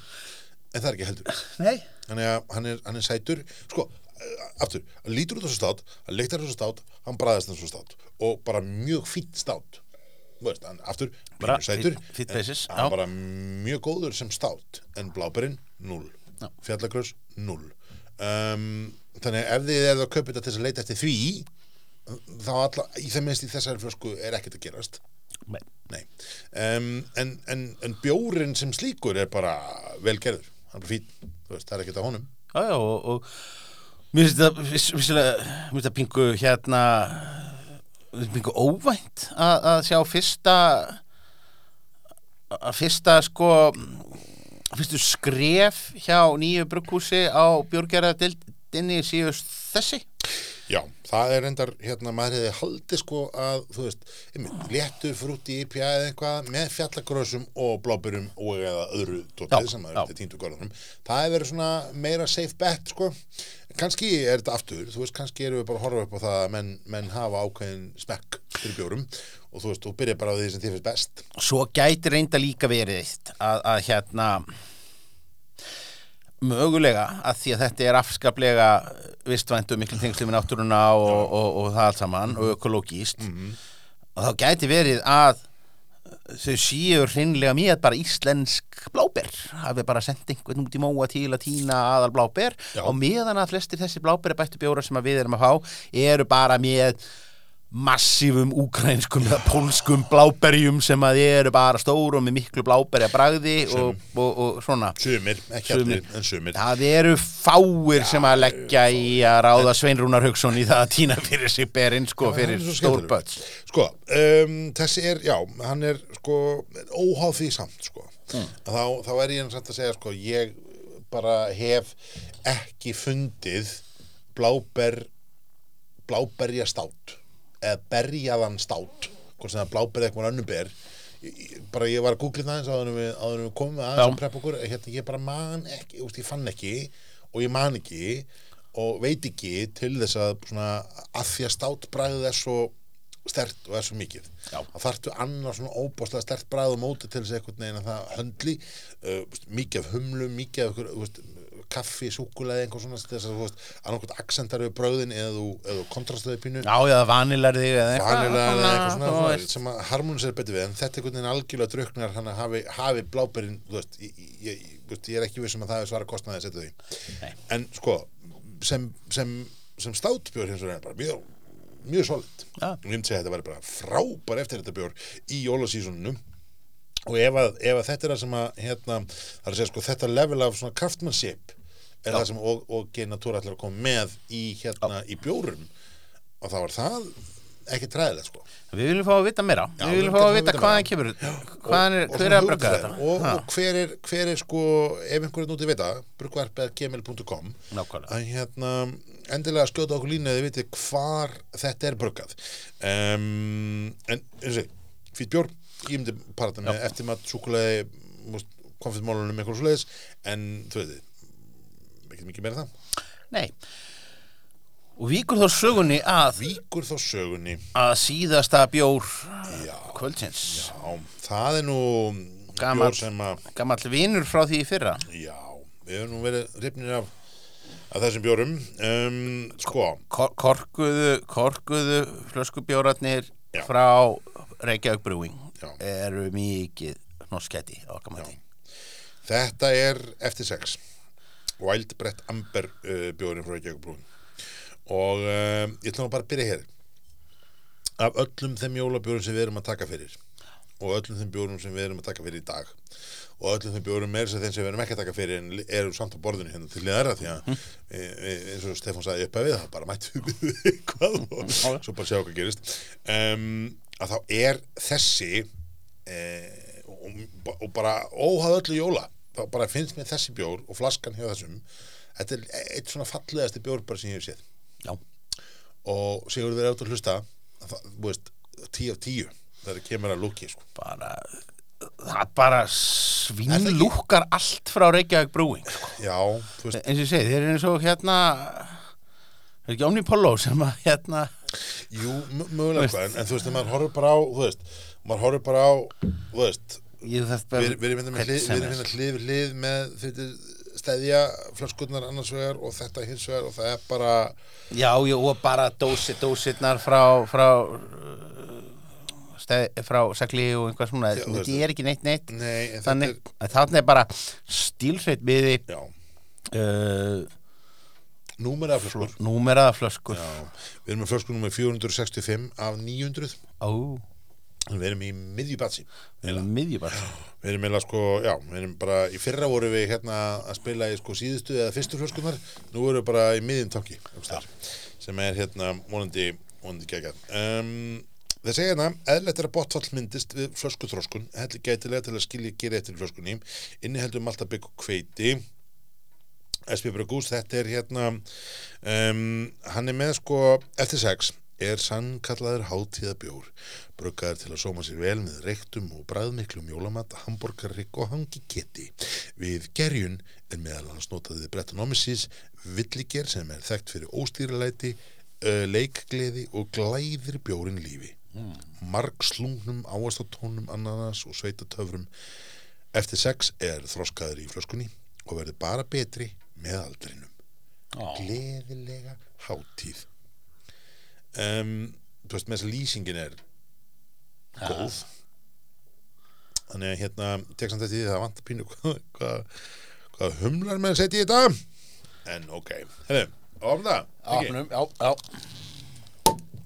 en það er ekki heldur. Nei. Þannig að hann er, hann er sætur, sko, aftur, hann lítur út þessu stát hann leiktar þessu stát, hann bræðast þessu stát. Og bara mjög fýtt stát. Veist, hann aftur, pínu sætur basis, en já. bara mjög góður sem stát. En bláberinn, 0 Já. fjallagrös, 0 um, þannig að ef þið eruð að kaupa þetta til að leita eftir því þá alla, í það minnst í þessari flösku er ekkert að gerast Nei. Nei, um, en, en, en bjórin sem slíkur er bara vel gerður, hann er þú veist, það er ekkert á honum Já, já, og, og mér finnst þetta pingu hérna pingu óvænt að, að sjá fyrsta að fyrsta sko fyrstu skref hjá nýju brugghúsi á björgjaradeildinni síðu þessi Já, það er endar, hérna, maður hefði haldið sko að, þú veist, einmitt, léttur frúti í IPA eða eitthvað með fjallagrösum og bláburum og eða öðru tótið sem er til tíndu gorðunum. Það hefur verið svona meira safe bet, sko. Kanski er þetta aftur, þú veist, kannski erum við bara að horfa upp á það að menn, menn hafa ákveðin smekk fyrir bjórum og þú veist, þú byrjar bara á því sem þið finnst best. Svo gæti reynda líka verið að, að hérna mögulega að því að þetta er afskaplega vistvæntu miklu tengslu við náttúruna og, og, og, það allt saman og ökologíst og þá gæti verið að þau séu hreinlega mjög bara íslensk bláber. Hafi bara sendt einhvern út í móa til að týna aðal bláber Já. og meðan að flestir þessi bláberi bættu bjóra sem að við erum að fá eru bara með massífum úkrainskum eða pólskum bláberjum sem að eru bara stór og með miklu bláberja bragði og, og, og svona. Sumir, ekki allir, en sumir. Það eru fáir sem að leggja í að ráða Sveinrúnar Hauksson í það að týna fyrir sig berinn sko fyrir stór böts Sko, um, þessi er, já, hann er sko, óháð því samt, sko. Þá, þá er ég samt að segja, sko, ég bara hef ekki fundið bláber, bláberja stát eða berjaðan stát, hvort sem það er bláber eða eitthvað önnur ber. Bara ég var að googla það eins áður við, áður við komum aðeins Já. að preppa okkur, hérna, ég bara man ekki, úst, ég fann ekki og ég man ekki og veit ekki til þess að svona, að því að státbræðið er svo stert og er svo mikið Já. að þarftu annar svona óbáslega stert bræð og móti til þess einhvern veginn að það höndli uh, mikið af humlum, mikið af kaffi, súkulega einhver svona þess að þú veist, annarkvæmt aksentar við bröðin eða þú, kontrastuði pínu Já, eða eitthvað vanilega eða eitthvað svona veist. sem að harmonisera betur við en þetta er einhvern veginn algjörlega druknar hann að hafi, hafi bláberinn þú veist, ég, ég, ég, þú veist, ég er ekki vissum að það er svara kostnaði að setja því Nei. en sko sem, sem, sem státbjór hins vegar er bara mjög, mjög solid Já. og ég myndi segja að þetta væri bara frábær eftir þetta bjór í jólasísoninu og ef að, ef að þetta er það sem að hérna, það er að segja sko þetta level af svona kraftmanship er það sem og, og Geir Natúra ætlar að koma með í hérna í bjórum. Og þá er það ekki træðilegt sko. Við viljum fá að vita meira. Já, Við viljum fá að vita hvaðan kemur hvaðan er, hver er að hugmyndafræði. þetta? og, og hver, er, hver er sko ef einhverjum úti vita brugvarp.gmail.com Nákvæmlega. að hérna endilega skjóta okkur línu eða þið vitið hvar þetta er bruggað. Um, en eins og fýtt bjór, ég myndi parata með eftirmat, súkulega konfitmálunum eitthvað svoleiðis en þú veit ekki mikið meira það. Nei. Og víkur þá sögunni að víkur þá sögunni. að síðasta bjór já, kvöldsins. Já, það er nú Gamall. bjór sem að Gamall vinur frá því í fyrra. Já, við höfum nú verið rifnir af, af þessum bjórum. Um, sko, Kor korkuðu, korkuðu flöskubjórarnir Já. frá Reykjavík Brewing Já. eru mikið hnoskæti á okkar mati. Þetta er eftir sex Wild Brett Amber uh, bjóðurinn frá Reykjavík og uh, ég ætla nú bara að byrja hér. Af öllum þeim jólabjórum sem við erum að taka fyrir og öllum þeim bjórum sem við erum að taka fyrir í dag og öllum þeim bjórum meira sem þeim sem við erum ekki að taka fyrir en erum samt á borðinu hérna til liðara því að e, e, eins og Stefán sagði upp að við það bara mættu við eitthvað og svo bara sjá hvað gerist. Um, að þá er þessi e, og, og bara óhað öllu jóla bara finnst mér þessi bjór og flaskan hjá þessum þetta er eitt svona fallegasti bjór bara sem ég hef séð. Já, og Sigur þeir átt að hlusta það, veist, tíu af tíu þegar kemur að lúki sko. bara það bara svínlúkar allt frá Reykjavík Brewing sko. eins og ég segi, þeir eru eins og hérna er ekki Omnipollo sem að hérna jú, mö- mögulega en, en þú veist, ef maður horfir bara á þú veist, maður horfir bara á þú veist, við erum hérna með hlið, hérna hlið hlið með þetta steðja flöskurnar annars vegar og þetta hins vegar og það er bara Já, já, og bara dósi, dósirnar frá frá steð, frá segli og einhvað svona. Já, þetta er ekki neitt neitt. Nei, þannig, að þannig er bara stílsveit miði uh, númer af flöskur. númeraða flöskur. Já, við erum með flöskur nummer 465 af 900 Ó, við erum í miðjubatsi miðjubar við erum meila sko, já, við erum bara í fyrra voru við hérna að spila í sko síðustu eða fyrstu flöskunar, nú erum við bara í miðjum tanki, sem er hérna vonandi, vonandi geggjað. Um, þeir segja hérna, eðlætt er að botfall myndist við flöskuþróskun, heldur gætilega til að skilja gera eftir flöskunni, inni heldur maltabygg og kveiti SP Bragús, þetta er hérna um, hann er með sko eftir sex er sannkallaður hátíðabjór bruggaður til að sóma sér vel með reyktum og bræðmiklum jólamat, hambúrgarrygg og hangi keti. Við gerjun er meðal hans notaðið bretonomisis villiger sem er þekkt fyrir óstýrilæti, uh, leikgleði og glæðir bjórin lífi. Mm. Margslungnum, áastatónum, ananas og sveitatöfrum. Eftir sex er þroskaður í flöskunni og verður bara betri með aldrinum. Gleðilega hátíð. Um, þú veist, með þess að lýsingin er góð. Þannig að hérna tek samt eftir því það vantar pínu hvað, hvað, hvað humlar með að setja í þetta. En ok, hefðu, ofn það. Ekki, já, já.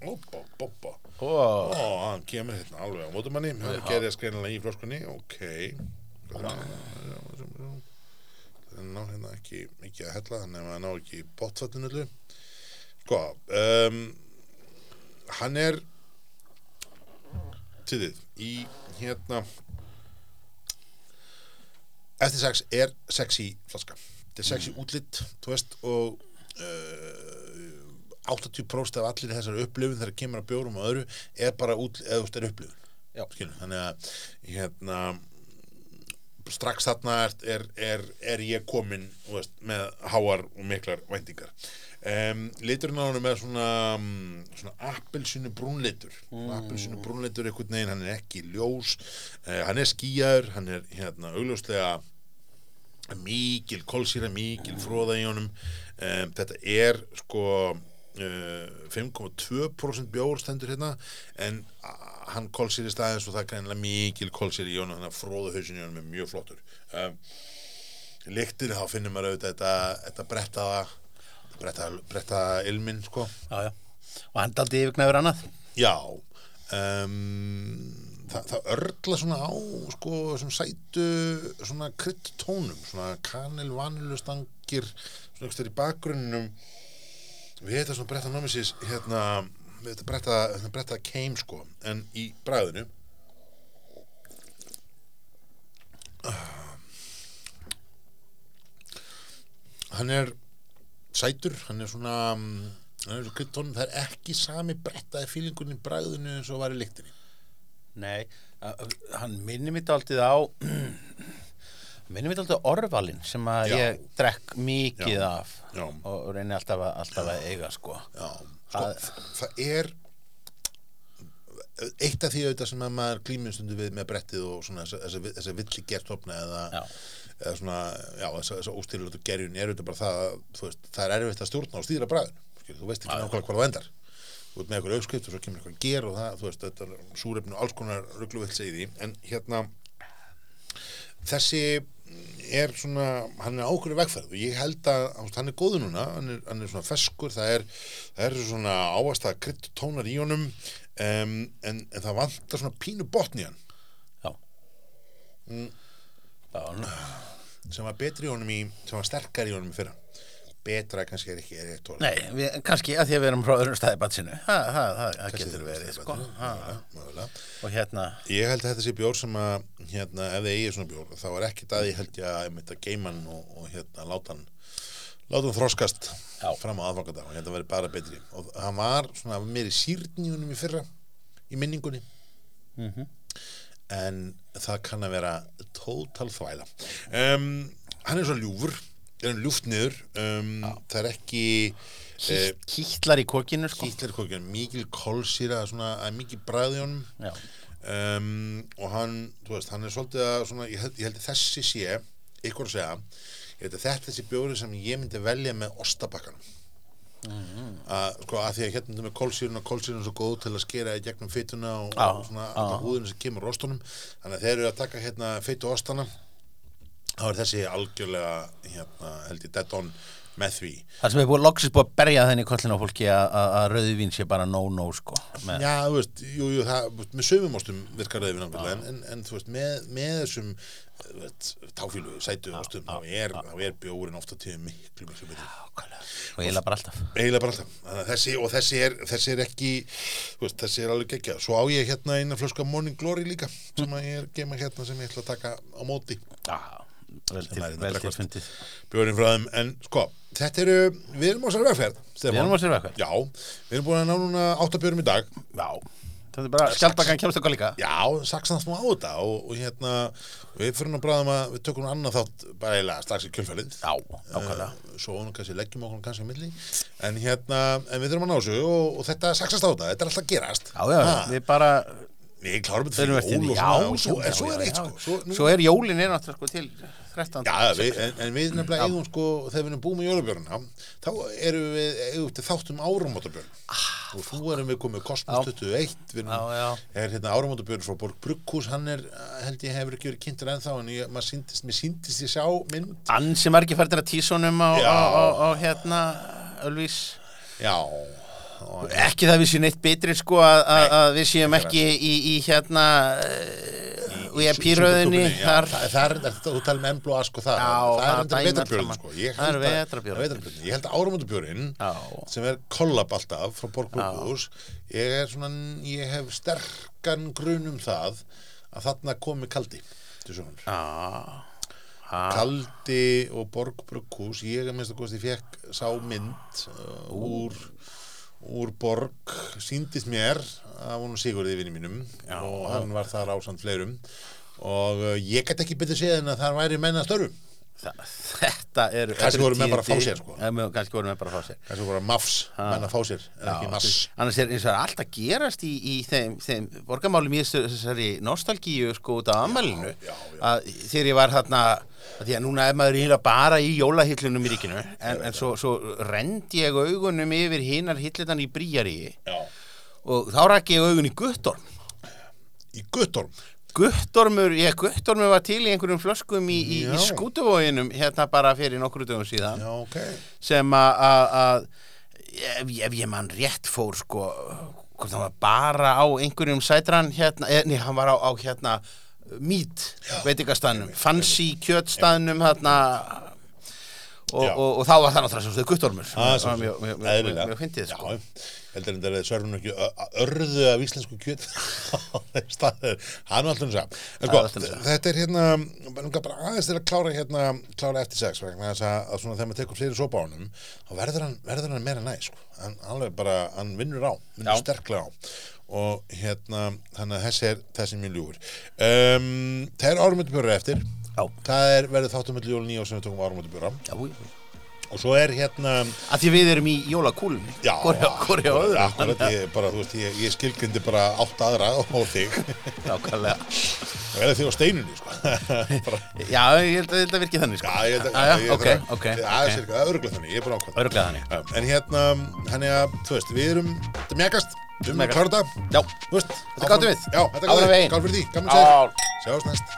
Oppa Ó, ó, hann kemur hérna alveg á mótumanni. Hann Já. gerir skreinilega í flöskunni. Ok. Þannig að ná hérna ekki ekki að hella, þannig að maður ná ekki botfattinu sko um, hann er til þið í hérna eftir sex er sexy flaska. Þetta er sexy útlitt þú veist og uh, 80% af allir þessar upplifun þegar kemur að bjórum og öðru er bara út, veist er upplifun. Þannig að hérna strax þarna er, er, er, ég komin veist, með háar og miklar væntingar um, liturinn á hann með svona, mm, svona appelsinu brúnlitur mm. appelsinu brúnlitur einhvern veginn, hann er ekki ljós. Uh, hann er skýjaður, hann er hérna augljóslega mikil kolsýra, mikil fróða í honum. Um, þetta er sko uh, 5,2% bjór stendur hérna en hann kolsýri staðins og það er greinilega mikil kolsýri í honum þannig að fróða hausin í honum er mjög flottur. Um, lyktir þá finnir maður auðvitað þetta, þetta brettaða bretta, bretta ilmin sko. Já, já. Og hann daldi yfirgnæfur annað. Já um, það, það örla svona á sko svona sætu svona kryddtónum svona kanil vanilustangir svona ekstra í bakgrunnum. Við þetta svona bretta nomisis hérna við þetta bretta, þetta bretta keim sko en í bræðinu hann er sætur, hann er svona mm, hann er svo kryddtónum, það er ekki sami brettaði fílingunni bræðinu eins og var í lyktinni Nei, hann minnir mitt aldrei á [clears throat] minnir mitt aldrei orvalin sem að Já. ég drekk mikið Já. af Já. og reyni alltaf, að- alltaf að eiga sko sko, það, það er eitt af því auðvitað sem að maður glýmur stundu við með brettið og svona þessa, þessa villi gertopna eða, Já. Eða svona, já, þessa, þessa óstýrlötu gerjun er auðvitað bara það að, veist, það er erfitt að stjórna og stýra bræðin, skil, þú veist ekki nákvæmlega hvað það endar. Þú veist með eitthvað aukskrift og svo kemur eitthvað ger og það, þú veist, þetta er súrefni og alls konar ruggluvill segið því, en hérna þessi er svona, hann er ákveður vegferð og ég held að hann er góður núna hann er, hann er svona feskur, það er það er svona ávast að krydd tónar í honum um, en, en það vantar svona pínu botn í hann. Já, Mm. Sem var betri í honum í, sem var sterkar í honum í fyrra betra kannski er ekki er. Nei, við, kannski að því að við erum frá öðrum stæði batsinu það, getur er verið sko. Ha, mögulega, mögulega. og hérna Ég held að þetta sé bjór sem að hérna, ef þið eigið svona bjór, þá er ekkit að ég held ég að einmitt að geima hann og, og hérna láta hann láta hann þroskast Já. fram á aðfangadag og hérna verið bara betri og hann var svona sýrn í honum í fyrra í minningunni Mhm. En það kann að vera tótal þvæla. Um, hann er svo ljúfur hann ljúft niður um, það er ekki eh, kýtt, kýtlar í kokinu sko. Kýtlir kokkin, mikil kolsýra svona, að mikil bræði honum. Um, og hann, þú veist, hann er svolítið að svona, ég held, ég held þessi sé ykkur að segja, þetta er þessi bjóri sem ég myndi velja með ostabakkanum að sko að því að hérna með kólsýrun og kólsýrun er svo góð til að skera í gegnum fytuna og, Já, og svona alla húðinu sem kemur úr ostunum þannig að þeir eru að taka hérna fytu ostana þá er þessi algjörlega hérna held ég dead on með því Það sem er búið loksist búið að berja þenni í kollinu á fólki að, rauðvín sé bara no-no sko. Með, Já, þú veist, jú, jú, það, með sömumostum virkar rauðvin ábyggilega, en, en, en þú veist, með, með þessum táfílu, sætu ostum, þá er, er bjórin ofta tíu miklu, miklu. Nákvæmlega. og eiginlega bara alltaf. Bara alltaf. Þessi, og þessi er, þessi er ekki, veist, þessi er alveg geggjað. Svo á ég hérna eina flösku Morning Glory líka, sem að ég er gema hérna sem ég ætla að taka á móti. Já, vel til, vel til fundið. Bjórin frá þeim, en sko, þetta eru, við erum á sér vegferð, Við erum á sér vegferð. Já, við erum búin að ná núna áttabjörum í dag. Já, þetta er bara skjaldbakan kemst okkur líka. Já, saksast nú á þetta og, og hérna, við fyrir nú bráðum að við tökum nú annað þátt bara eiginlega strax í kjölfælið Já, nákvæmlega. uh, svo nú kannski leggjum okkur kannski á milli en hérna, en við þurfum að ná þessu og, og þetta saksast á þetta, þetta er alltaf að gerast Já, já, við klárum þetta fyrir jól og svona og svo, en svo já, er eitt sko. Svo, Svo er jólin er náttúrulega sko til 13. Já, við, en, en við nefnilega eigum sko þegar við erum búið með jólabjörna þá erum við eigum til þáttum áramótabjörn. Og þú erum við komið Kosmos 21 við erum, Ah. Já, já. er hérna áramótabjörn frá Borg Brugghús hann er, held ég hefur ekki verið kynntur ennþá en ég, maður síndist, mér síndist ég sjá mynd. Ansi margir færdir að tísunum á, á, á, á hérna Ölvís. Já og, Ekki það við séum neitt betri sko að, að, að við séum ekki í, í hérna EP-röðinni Já, þar. það, er, þú talum emblu og ask og það það er vetrarbjörn allt sko. Ég Það er er vetrarbjörn. ég held að áramótabjörn Já. sem er kollab alltaf frá Borg Brugghús ég er ég hef sterkan grun um það að þarna komi kaldi til Já. Ha, kaldi og Borg Brugghús ég er minnst að kosti fekk sá mynd uh, úr úr Borg síndist mér af honum Sigurði vinni mínum Já. og hann var þar ásand fleirum og uh, ég get ekki betur séð en að það væri menna störfum Þetta eru Kannski voru menn bara að fá sér, sko. Kannski voru með bara að fá sér. Kannski voru mafs menn að fá sér en ekki mass. annars er eins og allt að gerast í, í þeim, þeim borgamálum í þessu- þessari nostalgíu sko út já. að þegar ég var þarna því að núna er maður eiginlega bara í jólahillunum í ríkinu en, en svo, svo rendi ég augunum yfir hinar hillutan í Bríaríi Já. og þá rækki ég augun í Guttorm. Í Guttorm Guttormur, ég Guttormur var til í einhverjum flöskum í, í, í Já. skútuvóginum hérna bara fyrir nokkru dögum síðan. Já ok. Sem að- ef, ef ég mann rétt fór sko hvort hann var bara á einhverjum sætran hérna, eh, nei, hann var á, á hérna mít, veitingastæðnum fancy kjötstæðnum hérna og, Já. og, og þá var það náttúrulega svo guttormur Ah, það svo- var mjög fyndið sko. Heldur en það er sörfum ekki að örðu af íslensku kjöt. [laughs] Á þeim staðir, hann er alltaf um það en sko, þetta er hérna bara aðeins til að klára hérna klára eftir sex vegna þess að, að svona þegar maður tekur fleiri sopa á honum þá verður hann, verður hann meira næ sko. hann, alveg bara, hann vinnur á vinnur Já. sterklega á. Og hérna, þannig að þessi er þessi mjög ljúfur. Um, það er árumöndubjörður eftir. Já. það er verið þáttum með jólun 9 sem við Já, új, og svo er hérna að því við erum í jólakúlunni. Já, hvori á öðrum. Akkurat, ég, bara, veist, ég, ég skilgindi bara átt aðra og þig. Nákvæmlega. og eða þig á steinunni sko. [laughs] Já, ég held að þetta virki þannig sko. já, ég, ég, Já, já, ég, ok, bara- ok, það er það er örgulega þannig, ég er bara þannig. en hérna, hann er að, þú veist, við erum þetta er mjagast, við erum að klára þetta Þetta gátum við. já, þetta Áfram gátum við, því, sér sjáumst næst